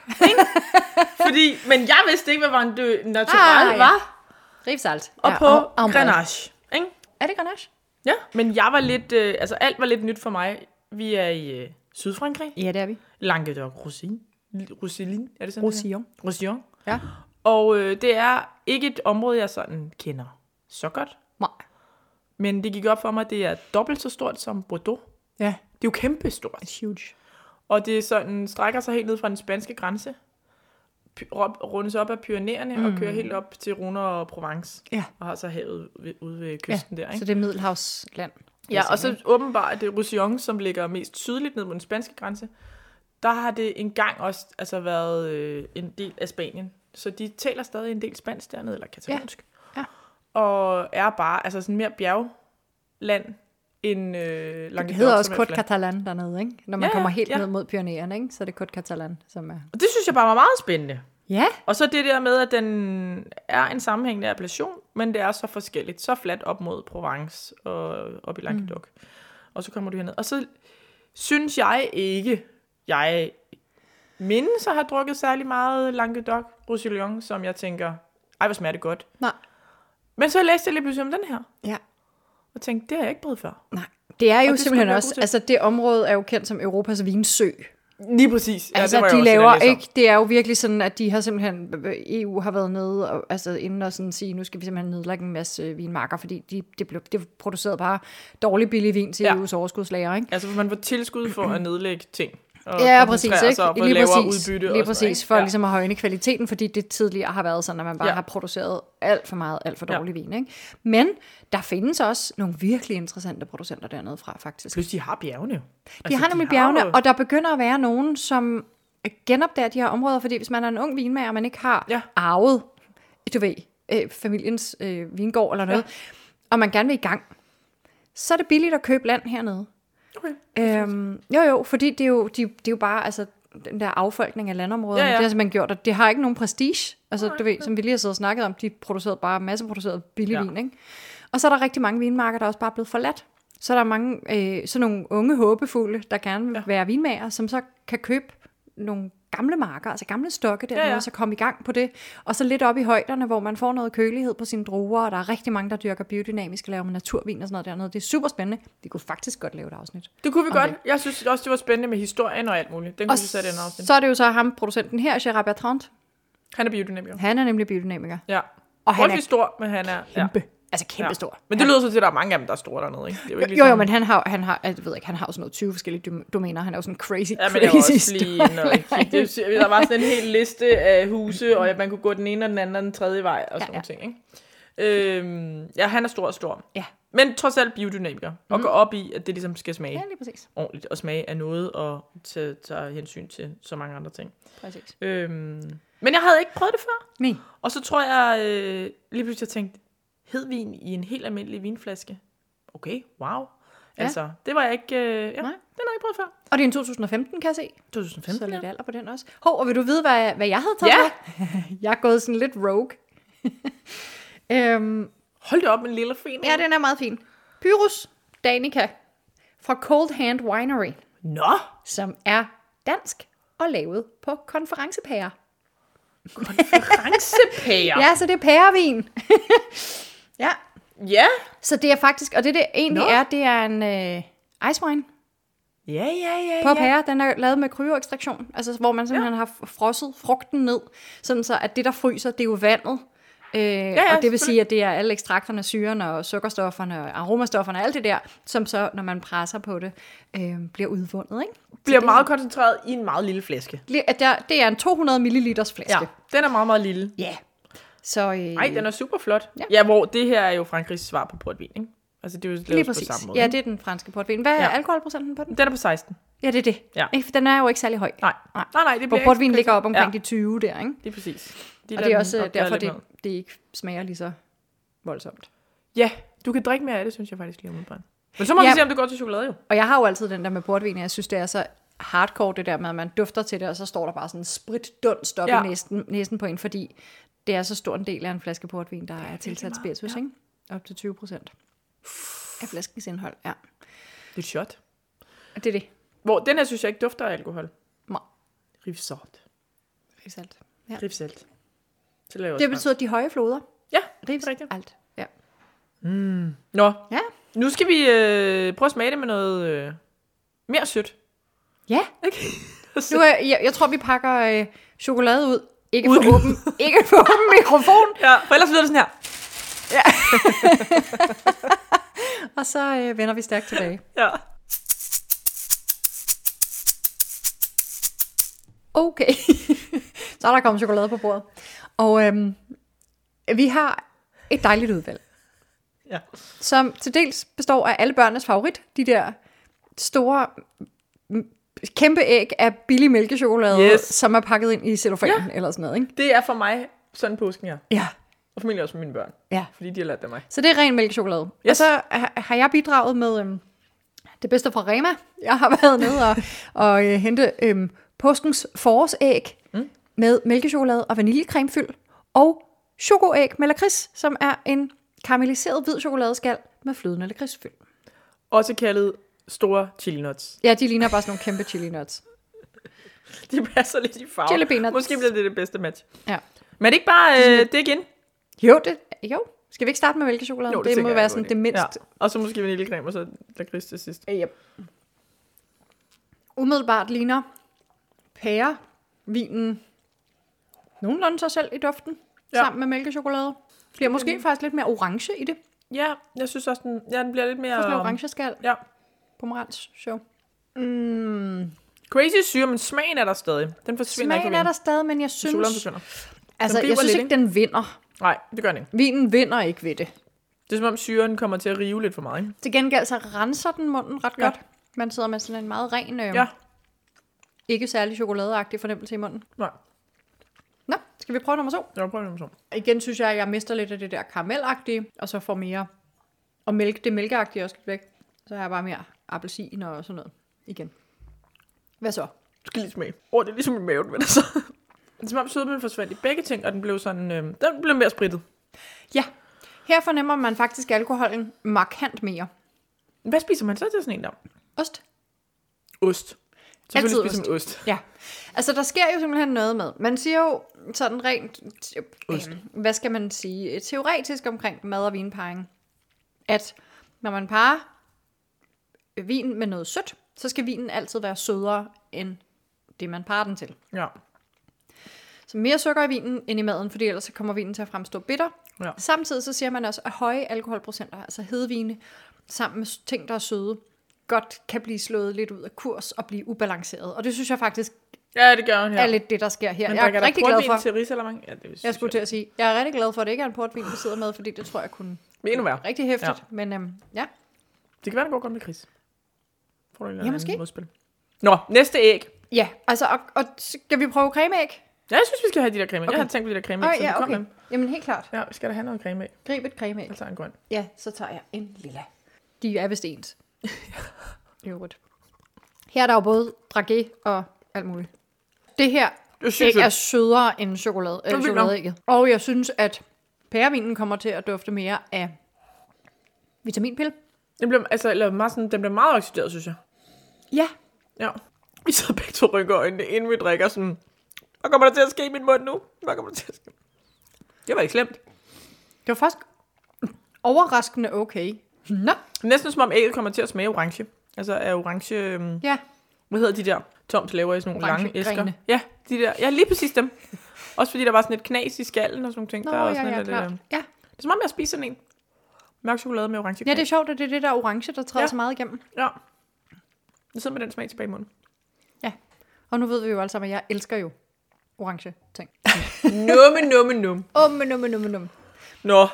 Fordi, men jeg vidste ikke, hvad dø natural Ah, ja. var. Rivsalt. Og ja, på ambre. Grenache. Ikke? Er det Grenache? Ja, men jeg var lidt, øh, altså alt var lidt nyt for mig. Vi er i øh, Sydfrankrig. Ja, det er vi. Languedoc Roussillon. Roussillon, er det sådan? det Roussillon. hedder? Roussillon. Ja. Og øh, det er ikke et område, jeg sådan kender så godt. Nej. Men det gik op for mig, at det er dobbelt så stort som Bordeaux. Ja. Det er jo kæmpestort. It's huge. Og det sådan, strækker sig helt ned fra den spanske grænse, rundes op af Pyreneerne mm. og kører helt op til Rune og Provence. Ja. Og har så havet ude ved kysten ja, der, Så ikke? det er Middelhavsland. Ja, og så åbenbart det Roussillon, som ligger mest sydligt ned mod den spanske grænse, der har det engang også altså, været øh, en del af Spanien. Så de taler stadig en del spansk dernede, eller katalonsk. Ja, ja. Og er bare altså sådan mere bjergland end øh, Languedoc. Det hedder også Côte. Catalan dernede, ikke? Når man Ja, kommer helt ja. ned mod Pyreneerne, ikke? Så er det Côte Catalan, som er... Og det synes jeg bare var meget spændende. Ja, Og så det der med, at den er en sammenhængende appellation, men det er så forskelligt. Så fladt op mod Provence og op i Languedoc. Mm. Og så kommer du herned. Og så synes jeg ikke, jeg mindes at have drukket særlig meget Languedoc Roussillon, som jeg tænker, ej, hvor smager det godt. nej. Men så læste jeg lige pludselig om den her, Ja. og tænkte, det har jeg ikke prøvet før. Nej. Det er jo det simpelthen også, altså det område er jo kendt som Europas vinsø. Lige præcis. Ja, altså det de laver ikke, det er jo virkelig sådan, at de har simpelthen, EU har været nede, og, altså inden og sådan sige, nu skal vi simpelthen nedlægge en masse vinmarker, fordi de, det blev det producerede bare dårlig billig vin til Ja. EU's overskudslager, ikke? Altså, man får tilskud for at nedlægge ting. Og Ja, præcis, ikke? sig og Lige lavere præcis, udbytte. og lige sådan præcis ikke? for Ja. ligesom at højne kvaliteten, fordi det tidligere har været sådan, at man bare Ja. har produceret alt for meget, alt for Ja. dårlig vin, ikke? Men der findes også nogle virkelig interessante producenter dernede fra, faktisk. Plus, de har bjergene. De har nemlig bjergene, jo- og der begynder at være nogen, som genopdager de her områder, fordi hvis man er en ung vinmager, og man ikke har Ja. arvet, du ved, øh, familiens øh, vingård eller noget, ja. og man gerne vil i gang, så er det billigt at købe land hernede. Okay. Øhm, jo jo, fordi det er jo, de, det er jo bare, altså, den der affolkning af landområderne, Ja, ja. det har simpelthen gjort, at det har ikke nogen prestige. Altså, du ved, som vi lige har siddet og snakket om, de producerede bare masseproduceret billig Ja. vin, ikke? Og så er der rigtig mange vinmarker, der er også bare blevet forladt. Så er der mange, øh, sådan nogle unge håbefulde, der gerne vil. Ja. være vinmager, som så kan købe nogle gamle marker, altså gamle stokke dernede, ja, Ja, og så komme i gang på det. Og så lidt op i højderne, hvor man får noget kølighed på sine druer, og der er rigtig mange, der dyrker biodynamisk og laver naturvin og sådan noget dernede. Det er super spændende. Vi kunne faktisk godt lave et afsnit. Det kunne vi godt. Jeg synes også, det var spændende med historien og alt muligt. Den Og kunne vi sætte en afsnit. så er det jo så ham, producenten her, Gerard Bertrand. Han er biodynamiker. Han er nemlig biodynamiker. Ja. Og han er stor, men han er... kæmpe. Ja. Altså kæmpe Ja. Men det lyder så til, at der er mange af dem, der er store dernede, ikke? Det er jo, ikke Jo, jo, ligesom- men han har, han har, jeg ved ikke, han har sådan noget 20 forskellige dom- domæner. Han er jo sådan en crazy, Ja, men crazy også lige. (laughs) Det, der var sådan en hel liste af huse, og man kunne gå den ene og den anden og den tredje vej, og sådan Ja, ja, ting, ikke? Øhm, ja, han er stor og stor. Ja. Men trods alt biodynamiker, og går op i, at det ligesom skal smage Ja, lige præcis. ordentligt, og smage af noget, og tage, tage hensyn til så mange andre ting. præcis. Øhm, men jeg havde ikke prøvet det før. Nej. Og så tror jeg øh, lige pludselig, jeg tænkte, hed vin i en helt almindelig vinflaske. Okay, wow. Ja. Altså, det var jeg ikke... Øh, ja, Nej. den har jeg ikke prøvet før. Og det er en 2015, kan jeg se. 2015, Så lidt ja. alder på den også. Hov, og vil du vide, hvad, hvad jeg havde taget Ja. (laughs) jeg er gået sådan lidt rogue. (laughs) øhm, Hold det op en lille fin. ja, den er meget fin. Pyrus Danica fra Cold Hand Winery, Nå, som er dansk og lavet på konferencepærer. konferencepærer. (laughs) Ja, så det er pærevin. Ja, ja. så det er faktisk, og det det egentlig Nå. er, det er en øh, ice wine Ja, ja, ja, på ja. pære. Den er lavet med kryoekstraktion, altså hvor man simpelthen ja. har frosset frugten ned, sådan så at det, der fryser, det er jo vandet. Øh, ja, ja, og det vil sige, at det er alle ekstrakterne, syrene og sukkerstofferne og aromastofferne og alt det der, som så, når man presser på det, øh, bliver udvundet. Ikke? Bliver det- meget koncentreret i en meget lille flaske. Det er en 200 ml flaske. Ja, den er meget, meget lille. Ja. Så, øh, Nej, den er super flot. Ja. Ja. hvor det her er jo Frankrigs svar på portvin, ikke? Altså, det er jo lige på præcis. samme måde. Ja, det er den franske portvin. Hvad er Ja. alkoholprocenten på den? Den er på 16. Ja, det er det. Ja. Ikke, for den er jo ikke særlig høj. Nej, Nej. nej, nej det Hvor bliver portvin ikke- ligger op omkring ja. de 20 der, ikke? Det er præcis. De Og det er også opgøre derfor, det, det ikke smager lige så voldsomt. Ja, du kan drikke mere af det, synes jeg faktisk lige umiddelbart. Men så må Ja. vi se, om det går til chokolade jo. Og jeg har jo altid den der med portvin, jeg synes, det er så hardcore, det der med, at man dufter til det, og så står der bare sådan en spritdunst op ja. I næsen, næsen på en, fordi det er så stor en del af en flaske portvin, der er tilsat spiritus, ja. ikke? Op til 20 procent af flaskens indhold, ja. Det er et shot. Og det er det. Hvor den her synes jeg ikke dufter af alkohol. Nej. Rivsalt. Rivsalt. Ja. Rivsalt. Så laver Det betyder de høje floder. Ja, det er Rivs, rigtigt. alt. Ja. Nå, ja. nu skal vi øh, prøve at smage det med noget øh, mere sødt. Ja, Okay. (laughs) nu er, jeg, jeg tror, vi pakker øh, chokolade ud. Ikke for åben, ikke for åben mikrofon. ja, for ellers lyder det sådan her. (laughs) Og så øh, vender vi stærkt tilbage. Ja. Okay. (laughs) så er der kommet chokolade på bordet. Og øhm, vi har et dejligt udvalg, Ja. som til dels består af alle børnenes favorit. De der store, kæmpe æg af billig mælkechokolade, Yes. som er pakket ind i cellofan ja. eller sådan noget. Ikke? Det er for mig sådan påsken her. Ja. Og formentlig også for mine børn. ja. Fordi de har lært det af mig. Så det er ren mælkechokolade. Yes. Og så har- har jeg bidraget med øhm, det bedste fra Rema. Jeg har (laughs) været nede og, og øh, hente øhm, påskens forårsæg mm. med mælkechokolade og vaniljecremefyld. Og chokoæg med lakrids, som er en karamelliseret hvid chokoladeskal med flydende lakridsfyld. Også kaldet store chili nuts. Ja, de ligner bare sådan nogle kæmpe chili nuts. (laughs) De passer lidt i farve. Chili peanuts. Måske bliver det det bedste match. Ja. Men er det ikke bare øh, det igen? Jo, det, jo. Skal vi ikke starte med mælkechokolade? Jo, det, det må være sådan det mindst. Ja. Og så måske vaniljecreme, og så lakrids til sidst. Yep. Umiddelbart ligner pære vinen nogenlunde sig selv i duften, ja. Ja. sammen med mælkechokolade. Bliver måske faktisk lidt mere orange i det. Ja, jeg synes også, den, ja, den bliver lidt mere... Også lidt orange skal. Ja. Pomerans show. Mm. Crazy syre, men smagen er der stadig. Den forsvinder Smagen ikke er der stadig, men jeg synes, forsvinder. altså, jeg synes lidt, ikke, den vinder. Nej, det gør den ikke. Vinen vinder ikke ved det. Det er som om syren kommer til at rive lidt for meget, ikke? Til gengæld så renser den munden ret Ja. godt. Man sidder med sådan en meget ren, øh, Ja. ikke særlig chokoladeagtig fornemmelse i munden. Nej, Nå, skal vi prøve nummer to? jeg prøver det så. Igen synes jeg, at jeg mister lidt af det der karamelagtige, og så får mere, og mælk, det mælkeagtige også lidt væk. Så har jeg bare mere appelsin og sådan noget igen. Hvad så? Du skal lige smage. Åh, oh, det er ligesom i maven, men altså. Det er som om sødmen forsvandt i begge ting, og den blev sådan, øh, den blev mere sprittet. Ja, her fornemmer man faktisk alkoholen markant mere. Hvad spiser man så til sådan en der? Ost? Ost. Altid Selvfølgelig spiser man ost. Ja. Altså, der sker jo simpelthen noget med. Man siger jo sådan rent, øh, hvad skal man sige, teoretisk omkring mad- og vinparring, at når man parer vin med noget sødt, så skal vinen altid være sødere end det, man parer den til. Ja. Så mere sukker i vinen end i maden, fordi ellers så kommer vinen til at fremstå bitter. Ja. Samtidig så siger man også, at høje alkoholprocenter, altså hedvine, sammen med ting, der er søde, godt kan blive slået lidt ud af kurs og blive ubalanceret. Og det synes jeg faktisk Ja, det gør hun her. er lidt det, der sker her. Men jeg er der rigtig glad for, til risalamang? Ja, det synes jeg skulle til at sige, jeg er rigtig glad for, at det ikke er en portvin, vi sidder med, fordi det tror jeg kunne Men endnu værre. rigtig hæftigt. Ja. Ja. Men øhm, ja, Det kan være, den går godt med Chris. Får du Ja, måske. modspil. Nå, næste æg. ja altså, og, og skal vi prøve cremeæg? Ja, jeg synes, vi skal have de der creme. Okay. Jeg har tænkt på de der creme, Åh, så ja, okay. dem. Jamen helt klart. Ja, vi skal da have noget creme af. Grib et cremeæg. Jeg tager en grøn. Ja, så tager jeg en lilla. De er vist ens. (laughs) I øvrigt. Her er der jo både dragé og alt muligt. Det her er æg er sødere end chokolade, øh, chokoladeægget. Og jeg synes, at pærevinen kommer til at dufte mere af vitaminpille. Den bliver, altså, eller meget sådan, den bliver meget oxideret, synes jeg. Ja. Ja. Vi sidder begge to rynker øjnene, inden vi drikker sådan. Hvad kommer der til at ske i min mund nu? Hvad kommer der til at ske? Det var ikke slemt. Det var faktisk overraskende okay. Nå. Næsten som om ægget kommer til at smage orange. Altså er orange... Øhm, Ja. hvad hedder de der? Toms laver i sådan nogle Orange lange æsker. grene. Ja, de der. Ja, lige præcis dem. Også fordi der var sådan et knas i skallen og sådan nogle ting. Nå, der er også ja, sådan ja, lidt, øh, Ja. Det er som om, jeg spiser sådan en. Mørk chokolade med orange ja, det er sjovt, at det er det der orange, der træder Ja. så meget igennem. Ja. Jeg sidder med den smag tilbage i munden. Ja. Og nu ved vi jo alle sammen, at jeg elsker jo orange ting. (laughs) Numme, numme, num. Åh, men num, num. Nå,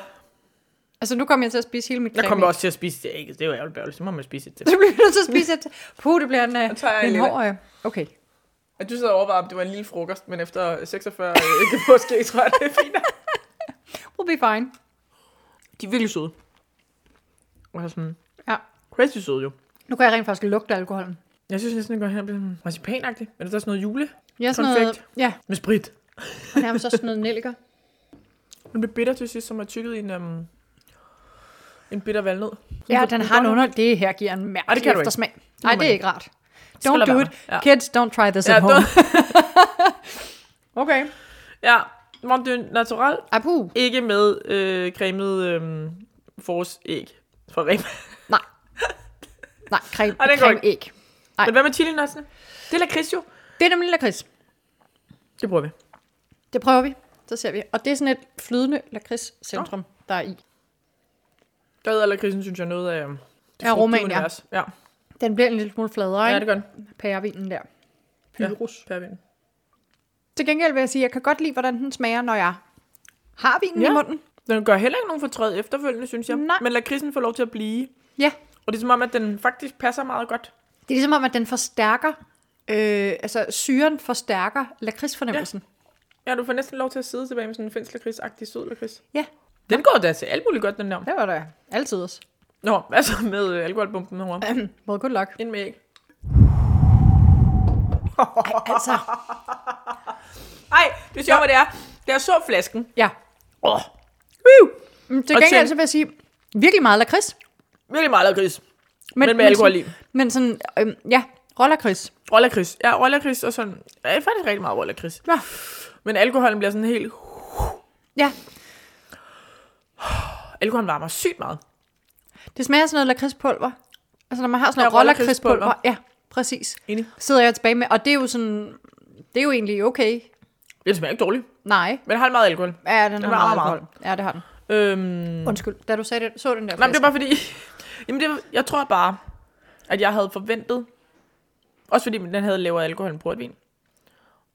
Altså, nu kommer jeg til at spise hele mit jeg kommer også til at spise det ægget. Det er jo ærgerligt bærligt. Så må man spise det til. (laughs) Så bliver nødt til at spise et... Puh, det bliver en, tager jeg en en hård... øh, Okay. Og du sidder og overvejer, om det var en lille frokost, men efter 46 ikke påske, tror jeg, det er fint. (laughs) We'll be fine. De er virkelig søde. Og sådan Ja. crazy søde jo. Nu kan jeg rent faktisk lugte alkoholen. Jeg synes næsten, det går hen og bliver sådan marcipanagtigt. Er det der sådan noget jule? Ja, sådan noget... Konfekt. Ja, Med sprit. og nærmest også sådan noget nelliker. (laughs) Den bliver bitter til sidst, som er tykket i en, um, en bitter valnød. Ja, Sådan den på har en under... Det her giver en mærkelig eftersmag. Nej, det er ikke. rart. Don't do it. Ja. Kids, don't try this Ja, at home. (laughs) okay. Ja, men det er natural. Ikke med øh, cremet øh, forårsæg fra Rema. (laughs) Nej. Nej, creme, Ej, den creme æg. Nej. Men hvad med chilinødsene? Det er lakrids jo. Det er nemlig lakrids. Det prøver vi. Det prøver vi. Så ser vi. Og det er sådan et flydende lakridscentrum, der er i. Der hedder lakridsen, synes jeg, noget af... um, det Ja, Rumænien. frugtunivers. Ja. Den bliver en lille smule fladere, ja, ikke? det gør den. Pærevinen der. Pyrus. Ja, pærevin. Til gengæld vil jeg sige, at jeg kan godt lide, hvordan den smager, når jeg har vinen Ja. i munden. Den gør heller ikke nogen fortræd efterfølgende, synes jeg. Nej. Men lakridsen får lov til at blive. Ja. Og det er som om, at den faktisk passer meget godt. Det er ligesom om, at den forstærker, øh, altså syren forstærker lakridsfornemmelsen. Ja, du får næsten lov til at sidde tilbage med sådan en finsk lakrids-agtig sød lakrids. Ja. Den går da til alt muligt godt, den der. Det var da altid også. Nå, hvad så med øh, alkoholbomben herovre? Well, good luck. Ind med æg. Altså, Ej, det er sjovt, hvad det er. Da jeg så flasken. ja. Åh, oh, Mm, Til Og gengæld tænk- så vil jeg sige, virkelig meget lakrids. virkelig meget lakrids. Men med alkohol i. sådan, Men sådan, øhm, ja, rålakrids. Rollakrids. Ja, rollakrids og sådan. Ja, faktisk rigtig meget rollakrids. Ja. Men alkoholen bliver sådan helt... Ja, Alkoholen varmer sygt meget. det smager af sådan noget lakridspulver. Altså når man har sådan Ja, noget rålakridspulver. rålakridspulver. Ja, præcis. Enig. Sidder jeg tilbage med, og det er jo sådan, det er jo egentlig okay. Det smager ikke dårligt. Nej. Men har meget alkohol. Ja, den, Den har meget meget. alkohol. Ja, det har den. Øhm, Undskyld, da du sagde det, så den der nej, men det flaske. er bare fordi... (laughs) Jamen, det var, jeg tror bare, at jeg havde forventet... Også fordi den havde lavere alkohol end portvin.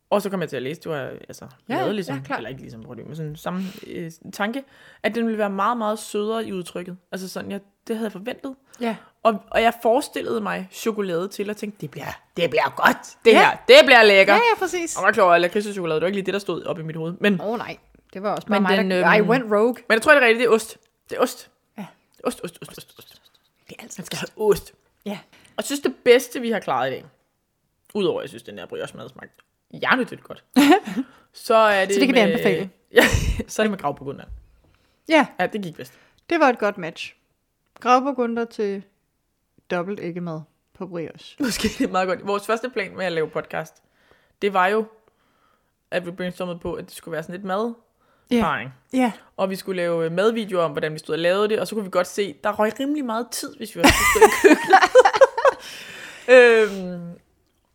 Og så kom jeg til at læse, det var altså Ja, lavet ligesom, ja, eller ikke ligesom portvin, men sådan samme øh, tanke, at den ville være meget, meget sødere i udtrykket. Altså sådan, jeg, det havde jeg forventet. Ja. Og, og jeg forestillede mig chokolade til, og tænkte, det bliver, det bliver godt, det Ja. her, det bliver lækker. Ja, ja, præcis. Og jeg klar at lakridschokolade, det var ikke lige det, der stod op i mit hoved. Men, oh, nej, det var også bare Men mig, den, der... I øhm, went rogue. men jeg tror, det er rigtigt, det er ost. Det er ost. Ja. Ost, ost, ost, ost, ost. Det er altid Man skal have ost. Ja. Og jeg synes, det bedste, vi har klaret i dag, udover at jeg synes, den der brioche mad smagte hjernetydt godt, (laughs) så er det Så det kan vi med, anbefale. (laughs) Ja, så er det med grav på grunden. Ja, Ja, det gik bedst. det var et godt match. Gravburgunder til dobbelt æggemad på brioche. (laughs) Måske det er meget godt. Vores første plan med at lave podcast, det var jo, at vi brainstormede på, at det skulle være sådan lidt mad. Ja. Ja. Og vi skulle lave øh, madvideoer om, hvordan vi stod og lavede det, og så kunne vi godt se, der røg rimelig meget tid, hvis vi var (laughs) stå i køkkenet. (laughs) øhm,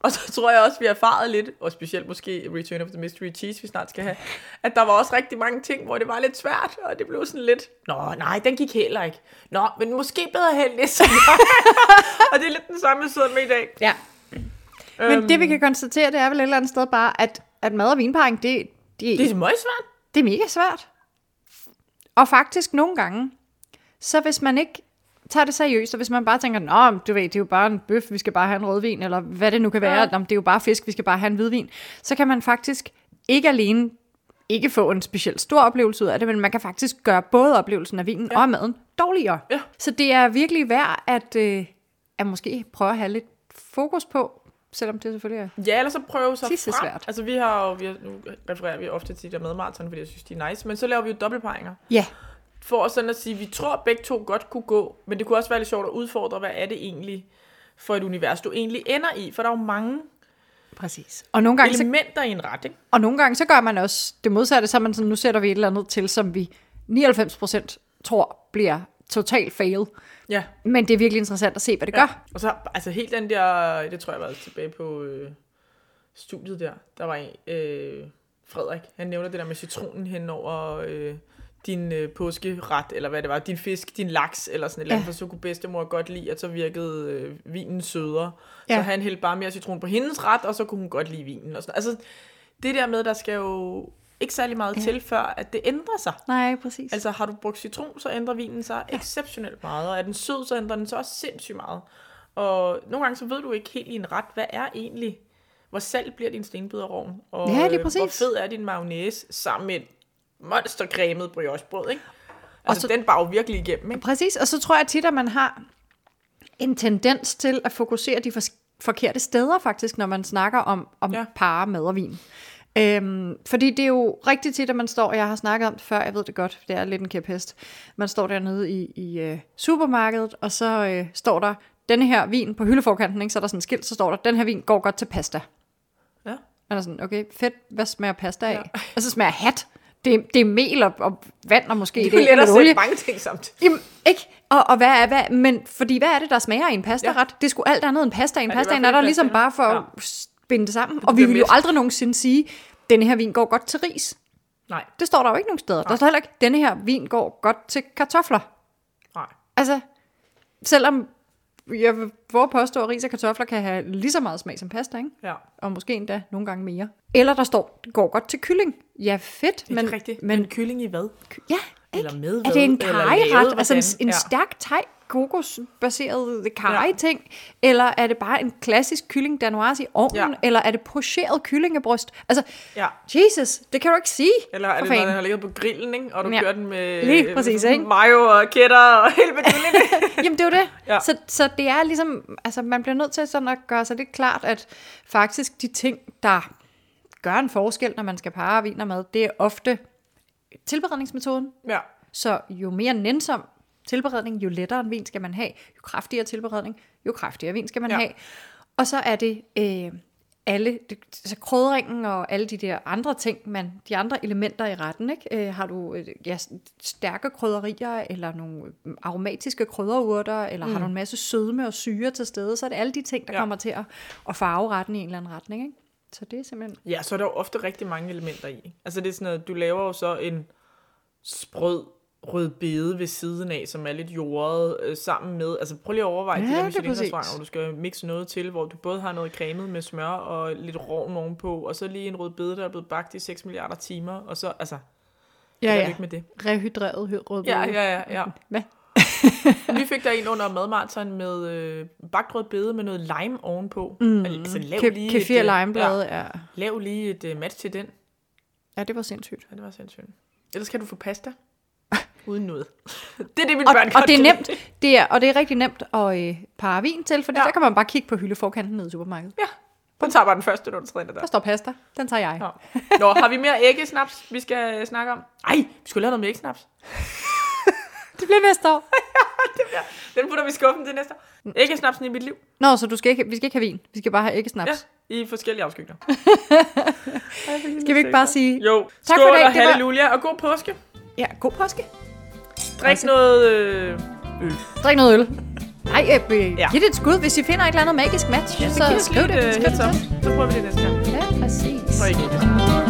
(laughs) og så tror jeg også, vi har erfaret lidt, og specielt måske Return of the Mystery Cheese, vi snart skal have, (laughs) at der var også rigtig mange ting, hvor det var lidt svært, og det blev sådan lidt, nå nej, den gik heller ikke. Nå, men måske bedre held næste (laughs) og det er lidt den samme, vi sidder med i dag. Ja. Men det vi kan konstatere, det er vel et eller andet sted bare, at, at mad og vinparring, det, det, Det er meget svært. det er mega svært. Og faktisk nogle gange, så hvis man ikke tager det seriøst, og hvis man bare tænker, nå, du ved, det er jo bare en bøf, vi skal bare have en rødvin, eller hvad det nu kan være, Ja. det er jo bare fisk, vi skal bare have en hvidvin, så kan man faktisk ikke alene ikke få en specielt stor oplevelse ud af det, men man kan faktisk gøre både oplevelsen af vinen ja. og maden dårligere. Ja. Så det er virkelig værd at, øh, at måske prøve at have lidt fokus på, selvom det selvfølgelig er... Ja, eller så prøve sig frem. svært. Altså vi har jo, vi har, nu refererer vi ofte til de der madmarathon, fordi jeg synes, de er nice, men så laver vi jo dobbeltparinger. Ja, For sådan at sige, vi tror begge to godt kunne gå, men det kunne også være lidt sjovt at udfordre, hvad er det egentlig for et univers, du egentlig ender i? For der er jo mange præcis. Og nogle gange, så elementer i en ret, ikke? Og nogle gange, så gør man også det modsatte, så man sådan, nu sætter vi et eller andet til, som vi 99% tror bliver total fail. Ja. Men det er virkelig interessant at se, hvad det ja. gør. Og så, altså helt den der, det tror jeg var tilbage på øh, studiet der, der var en, øh, Frederik, han nævner det der med citronen hen over øh, din øh, påskeret, eller hvad det var, din fisk, din laks, eller sådan et eller andet, Ja. for så kunne bedstemor godt lide, at så virkede øh, vinen sødere. Ja. Så han hældte bare mere citron på hendes ret, og så kunne hun godt lide vinen. Og sådan. Altså, det der med, der skal jo ikke særlig meget ja. Til, før at det ændrer sig. Nej, præcis. Altså har du brugt citron, så ændrer vinen sig ja. exceptionelt meget, og er den sød, så ændrer den sig også sindssygt meget. Og nogle gange så ved du ikke helt i en ret, hvad er egentlig, hvor salt bliver din stenbiderrovn, og Ja, lige øh, præcis. hvor fed er din mayonnaise sammen med monstercremet briochebrød, ikke? Altså, så- den bare jo virkelig igennem, ikke? Præcis, og så tror jeg tit, at man har en tendens til at fokusere de for- forkerte steder faktisk, når man snakker om, om Ja. ja. par, mad og vin. Øhm, fordi det er jo rigtig tit, at man står, jeg har snakket om det før, jeg ved det godt, det er lidt en kæphest. Man står dernede i, i uh, supermarkedet, og så uh, står der, denne her vin på hyldeforkanten, ikke? så er der sådan en skilt, så står der, den her vin går godt til pasta. Ja. Man er sådan, okay, fedt, hvad smager pasta af? Ja. Og så smager hat. Det, det er mel og, og vand og måske Det er det let at lidt olie. mange ting samtidig. Jamen, ikke? Og, og hvad er, hvad, men fordi hvad er det, der smager i en pastaret? Ja. Det er sgu alt andet end pasta. En i pasta er der pasta, ligesom ja. bare for Ja. at spænde det sammen. Og vi vil jo aldrig nogensinde sige, denne her vin går godt til ris. Nej, Det står der jo ikke nogen steder. Der står heller ikke, denne her vin går godt til kartofler. nej. Altså, selvom jeg vil at påstå, at ris og kartofler kan have lige så meget smag som pasta, ikke? Ja. og måske endda nogle gange mere. Eller der står, det går godt til kylling. Ja, fedt. Det er men, rigtigt. Men, Men kylling i hvad? ja, Eller med er hvad? det en kajeret? Altså en, en Ja. stærk thai kokosbaseret kaj-ting? Eller er det bare en klassisk kylling danoise i ovnen? Ja. Eller er det pocheret kyllingebryst? Altså, Ja. Jesus, det kan du ikke sige. Eller er det, når den har ligget på grillen, ikke? og du Ja. ja. kører den med Lige præcis, ikke? mayo og kætter og (laughs) hele beduljen. (laughs) Jamen, det er jo det. Ja. Ja. Så, så det er ligesom, altså man bliver nødt til sådan at gøre sig lidt klart, at faktisk de ting, der gør en forskel, når man skal parre viner med, det er ofte tilberedningsmetoden. ja. Så jo mere nænsom tilberedning, jo lettere en vin skal man have. Jo kraftigere tilberedning, jo kraftigere vin skal man ja. Have. Og så er det øh, alle, det, altså krydringen og alle de der andre ting, man, de andre elementer i retten. Ikke? Øh, har du øh, ja, stærke krydderier, eller nogle øh, aromatiske krydderurter, eller mm. har du en masse sødme og syre til stede, så er det alle de ting, der. Ja. kommer til at, at farve retten i en eller anden retning. Ikke? Så det er simpelthen... ja, så er der jo ofte rigtig mange elementer i. Altså det er sådan noget, du laver jo så en sprød rødbede ved siden af, som er lidt jordet øh, sammen med, altså prøv lige at overveje Ja, de der det er Michelin-restauranter, præcis. hvor du skal mixe noget til, hvor du både har noget cremet med smør og lidt rovn ovenpå, og så lige en rødbede, der er blevet bagt i 6 milliarder timer, og så, altså, Ja, ja, med det. Rehydreret rødbede. Ja, ja, ja, ja. (laughs) Hvad? (laughs) Vi fik der en under madmarathon med øh, bagt rødbede med noget lime ovenpå. Mm. Altså, lav Ke- lige kefir et, øh, limeblade, ja. Ja, lav lige et uh, match til den. ja, det var sindssygt. Ja, det var sindssygt. Ellers kan du få pasta. Uden noget. (laughs) det er det, mit og, børn og godt det er nemt, det er, og det er rigtig nemt at øh, parre vin til, for ja. Der kan man bare kigge på hyldeforkanten nede i supermarkedet. Ja, den tager bare den første, når du træner der. Der står pasta, den tager jeg. Ja. Nå, har vi mere æggesnaps, vi skal øh, snakke om? Ej, vi skulle lave noget med æggesnaps. (laughs) Det bliver næste år. (laughs) Den putter vi i skuffen til næste år. Æggesnapsen i mit liv. Nå, så du skal ikke, vi skal ikke have vin, vi skal bare have æggesnaps. Ja, i forskellige afskygninger. Skal vi ikke bare sige, Jo, Tak skål for dag, og det halleluja, og god påske. ja, god påske. Drik Altså. noget øh, øl. Drik noget øl. Nej, øh, øh, Ja. giv det et skud, hvis I finder et eller andet magisk match, Ja, så så skriv det. øh, Skriv det til. Så prøver vi det næste gang. Ja, præcis. Og ikke.